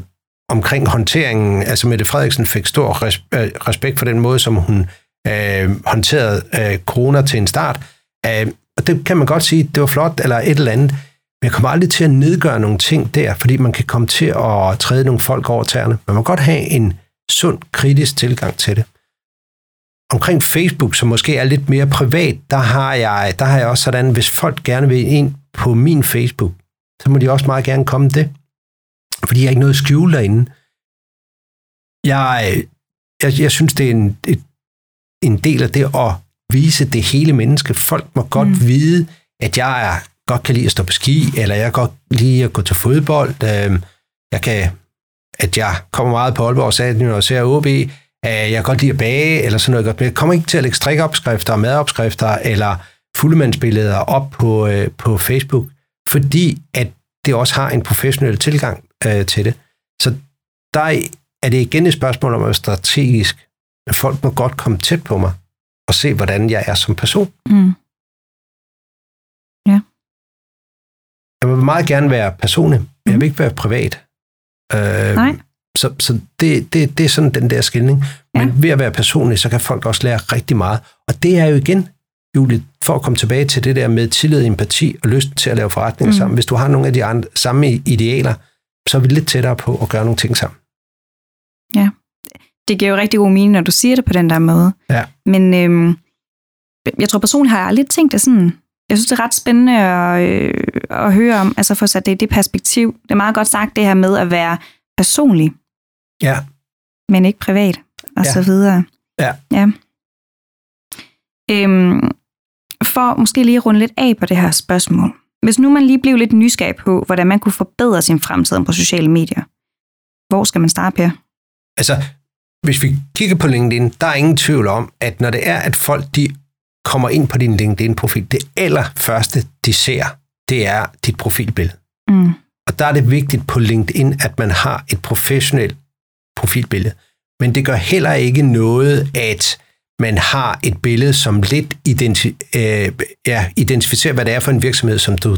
omkring håndteringen. Altså Mette Frederiksen fik stor res, øh, respekt for den måde, som hun øh, håndterede øh, corona til en start. Øh, og det kan man godt sige, det var flot eller et eller andet. Men jeg kommer aldrig til at nedgøre nogle ting der, fordi man kan komme til at træde nogle folk over tæerne. Man må godt have en sund, kritisk tilgang til det. Omkring Facebook, som måske er lidt mere privat, der har jeg, der har jeg også sådan, hvis folk gerne vil ind på min Facebook, så må de også meget gerne komme det. Fordi jeg har ikke noget at skjule derinde. Jeg, jeg, jeg synes, det er en, et, en del af det at vise det hele menneske. Folk må godt mm. vide, at jeg er, godt kan lide at stå på ski, eller jeg godt lide at gå til fodbold. Øh, jeg kan, at jeg kommer meget på Aalborg Stadion og ser OB. Øh, jeg kan godt lide at bage, eller sådan noget godt. Men jeg kommer ikke til at lægge strikopskrifter, madopskrifter, eller fuldemandsbilleder op på, øh, på Facebook, fordi at det også har en professionel tilgang øh, til det. Så der er det igen et spørgsmål om at være strategisk. men folk må godt komme tæt på mig og se, hvordan jeg er som person. Mm. Ja. Jeg vil meget gerne være personlig, men jeg vil ikke være privat. Øh, Nej. Så, så det, det, det er sådan den der skilning. Men Ja. ved at være personlig, så kan folk også lære rigtig meget. Og det er jo igen, Julie, for at komme tilbage til det der med tillid, empati og lyst til at lave forretninger Mm. mm. sammen. Hvis du har nogle af de andre, samme idealer, så er vi lidt tættere på at gøre nogle ting sammen. Det giver jo rigtig god mening, når du siger det på den der måde. Ja. Men øhm, jeg tror personligt har jeg aldrig tænkt det sådan. Jeg synes, det er ret spændende at, øh, at høre om, altså få sat det i det perspektiv. Det er meget godt sagt det her med at være personlig, Ja, men ikke privat, og Ja. så videre. Ja. ja. Øhm, for måske lige at runde lidt af på det her spørgsmål. Hvis nu man lige blev lidt nysgerrig på, hvordan man kunne forbedre sin fremtid på sociale medier, hvor skal man starte, Per? altså, hvis vi kigger på LinkedIn, der er ingen tvivl om, at når det er, at folk de kommer ind på din LinkedIn-profil, det allerførste, de ser, det er dit profilbillede. Mm. Og der er det vigtigt på LinkedIn, at man har et professionelt profilbillede. Men det gør heller ikke noget, at man har et billede, som lidt identi- øh, ja, identificerer, hvad det er for en virksomhed, som du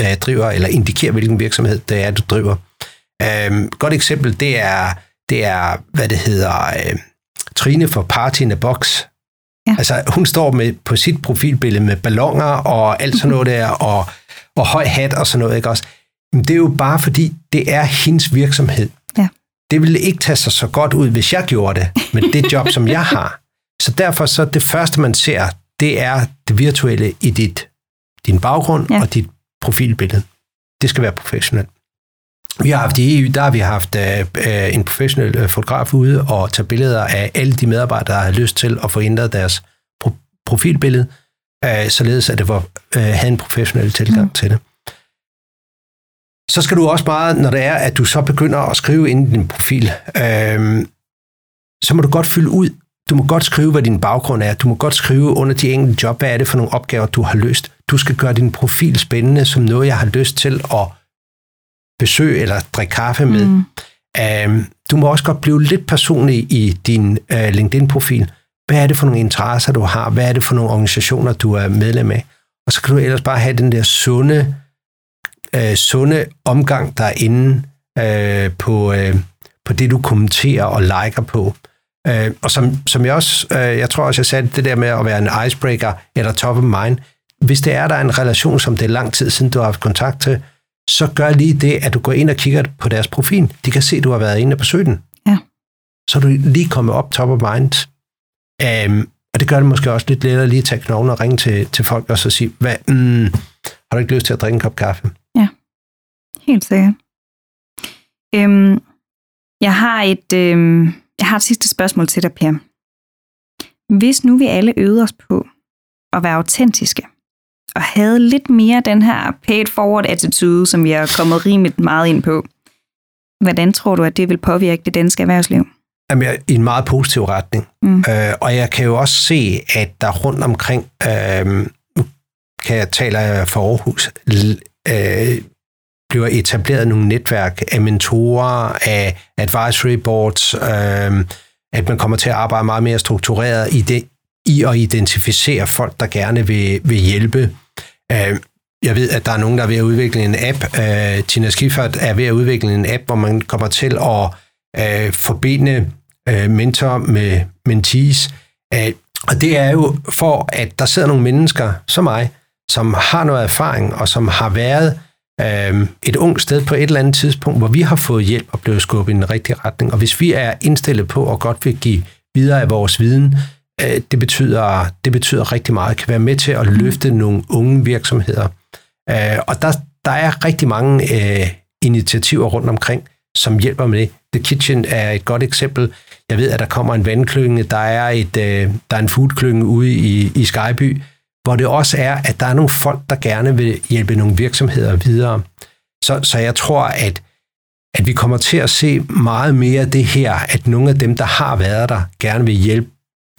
øh, driver, eller indikerer, hvilken virksomhed det er, du driver. Øh, godt eksempel, det er, det er hvad det hedder, øh, Trine for Party in a Box. Ja. Altså, hun står med på sit profilbillede med ballonger og alt sådan noget der, og, og høj hat og sådan noget, ikke også? Men det er jo bare fordi, det er hendes virksomhed. Ja. Det ville ikke tage sig så godt ud, hvis jeg gjorde det, men det job, som jeg har. Så derfor så det første, man ser, det er det virtuelle i dit, din baggrund ja. og dit profilbillede. Det skal være professionelt. Vi har haft i EU, der har vi haft øh, øh, en professionel øh, fotograf ude og tage billeder af alle de medarbejdere, der har lyst til at få ændret deres pro- profilbillede, øh, således at det var, øh, havde en professionel tilgang Mm. mm. til det. Så skal du også meget, når det er, at du så begynder at skrive ind i din profil, øh, så må du godt fylde ud. Du må godt skrive, hvad din baggrund er. Du må godt skrive under de enkelte job, hvad er det for nogle opgaver, du har løst. Du skal gøre din profil spændende, som noget, jeg har lyst til at besøge eller drikke kaffe med. Mm. Um, du må også godt blive lidt personlig i din uh, LinkedIn-profil. Hvad er det for nogle interesser, du har? Hvad er det for nogle organisationer, du er medlem af? Og så kan du ellers bare have den der sunde, uh, sunde omgang derinde uh, på, uh, på det, du kommenterer og liker på. Uh, og som, som jeg også, uh, jeg tror også, jeg sagde det der med at være en icebreaker eller top of mind. Hvis det er, der er en relation, som det er lang tid siden, du har haft kontakt til, så gør lige det, at du går ind og kigger på deres profil. De kan se, at du har været inde og besøgt den. Ja. Så er du lige kommet op top of mind. Um, og det gør det måske også lidt lettere lige at tage knoglen og ringe til, til folk og så sige, hvad, mm, har du ikke lyst til at drikke en kop kaffe? Helt sikkert. Øhm, jeg har et, øhm, jeg har et sidste spørgsmål til dig, Per. Hvis nu vi alle øvede os på at være autentiske, og havde lidt mere den her paid forward attitude, som vi har kommet rimeligt meget ind på, hvordan tror du, at det vil påvirke det danske erhvervsliv? Jamen, jeg- i en meget positiv retning. Mm. Øh, og jeg kan jo også se, at der rundt omkring, øh, kan jeg tale for Aarhus, øh, bliver etableret nogle netværk af mentorer, af advisory boards, øh, at man kommer til at arbejde meget mere struktureret i, det, i at identificere folk, der gerne vil, vil hjælpe. Øh, jeg ved, at der er nogen, der er ved at udvikle en app. Øh, Tina Schiffert er ved at udvikle en app, hvor man kommer til at øh, forbinde øh, mentor med mentees. Øh, og det er jo for, at der sidder nogle mennesker som mig, som har noget erfaring, og som har været øh, et ungt sted på et eller andet tidspunkt, hvor vi har fået hjælp og blevet skubbet i den rigtige retning. Og hvis vi er indstillet på at godt vil give videre af vores viden, Øh, det, betyder, det betyder rigtig meget. Kan være med til at løfte nogle unge virksomheder. Øh, og der, der er rigtig mange øh, initiativer rundt omkring, som hjælper med det. The Kitchen er et godt eksempel. Jeg ved, at der kommer en vandklynge, der er, et, øh, der er en foodklynge ude i, i Skyby, hvor det også er, at der er nogle folk, der gerne vil hjælpe nogle virksomheder videre. Så, så jeg tror, at, at vi kommer til at se meget mere af det her, at nogle af dem, der har været der, gerne vil hjælpe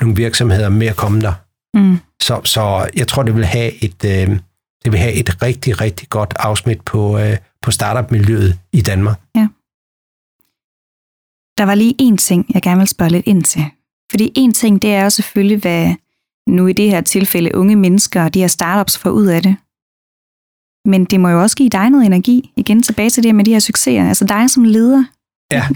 nogle virksomheder med at komme der. Mm. Så, så jeg tror, det vil have et, øh, det vil have et rigtig, rigtig godt afsmit på, øh, på startup-miljøet i Danmark. Der var lige en ting, jeg gerne vil spørge lidt ind til. Fordi en ting, det er jo selvfølgelig, hvad nu i det her tilfælde unge mennesker og de her startups får ud af det. Men det må jo også give dig noget energi. Igen tilbage til det med de her succeser. Altså dig som leder. Ja,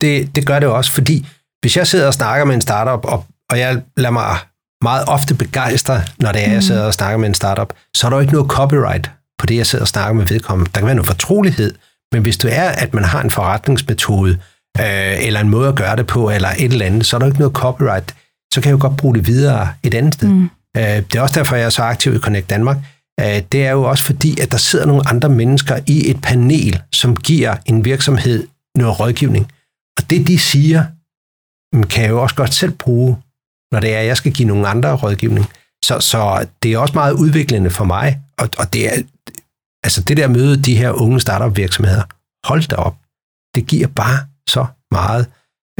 det, det gør det også, fordi hvis jeg sidder og snakker med en startup, og, og jeg lader mig meget ofte begejstre, når det er, jeg mm. sidder og snakker med en startup, så er der jo ikke noget copyright på det, jeg sidder og snakker med vedkommende. Der kan være noget fortrolighed, men hvis det er, at man har en forretningsmetode, øh, eller en måde at gøre det på, eller et eller andet, så er der ikke noget copyright. Så kan jeg jo godt bruge det videre et andet sted. Mm. Øh, det er også derfor, jeg er så aktiv i Connect Danmark. Øh, det er jo også fordi, at der sidder nogle andre mennesker i et panel, som giver en virksomhed noget rådgivning. Og det, de siger, kan jeg jo også godt selv bruge, når det er, at jeg skal give nogle andre rådgivning. Så, så det er også meget udviklende for mig, og, og det er, altså det der møde de her unge startup virksomheder, hold da op, det giver bare så meget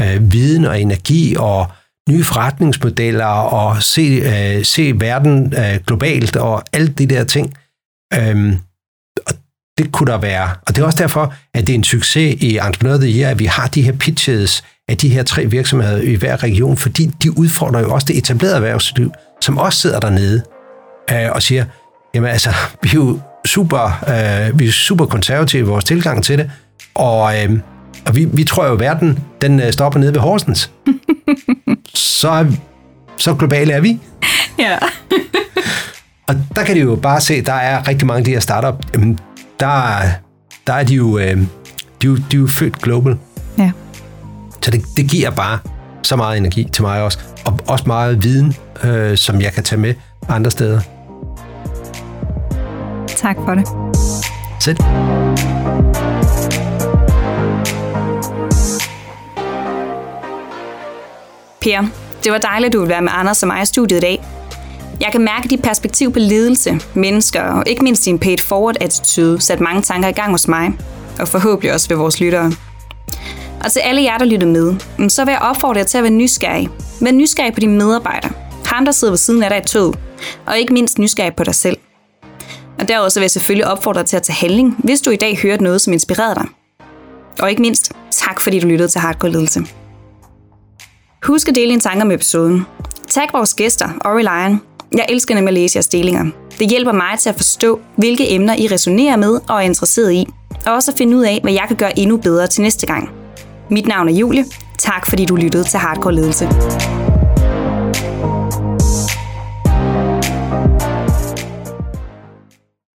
øh, viden og energi og nye forretningsmodeller og se, øh, se verden øh, globalt og alle de der ting. Øhm, og det kunne der være. Og det er også derfor, at det er en succes i Entrepreneur the Year, at vi har de her pitches af de her tre virksomheder i hver region, fordi de udfordrer jo også det etablerede erhvervsliv, som også sidder dernede øh, og siger, jamen altså, vi er jo super, øh, vi er super konservative i vores tilgang til det, og, øh, og vi, vi tror jo, at verden den øh, stopper nede ved Horsens. så, så globale er vi. Ja. og der kan de jo bare se, der er rigtig mange af de her startup, jamen, der, der er de jo, øh, de, de er jo født global. Ja. Så det, det giver bare så meget energi til mig også, og også meget viden, øh, som jeg kan tage med andre steder. Tak for det. Selv. Per, det var dejligt, at du ville være med Anders og mig i studiet i dag. Jeg kan mærke dit perspektiv på ledelse, mennesker og ikke mindst din paid forward attitude sat mange tanker i gang hos mig, og forhåbentlig også ved vores lyttere. Og til alle jer, der lytter med, mm, så vil jeg opfordre jer til at være nysgerrig. Vær nysgerrig på dine medarbejdere, ham der sidder ved siden af dig i toget, og ikke mindst nysgerrig på dig selv. Og derudover så vil jeg selvfølgelig opfordre dig til at tage handling, hvis du i dag hørte noget, som inspirerede dig. Og ikke mindst, tak fordi du lyttede til Hardcore Ledelse. Husk at dele dine tanker med episoden. Tag vores gæster og Lion. Jeg elsker nemlig at læse jeres delinger. Det hjælper mig til at forstå, hvilke emner I resonerer med og er interesseret i, og også at finde ud af, hvad jeg kan gøre endnu bedre til næste gang. Mit navn er Julie. Tak fordi du lyttede til Hardcore Ledelse.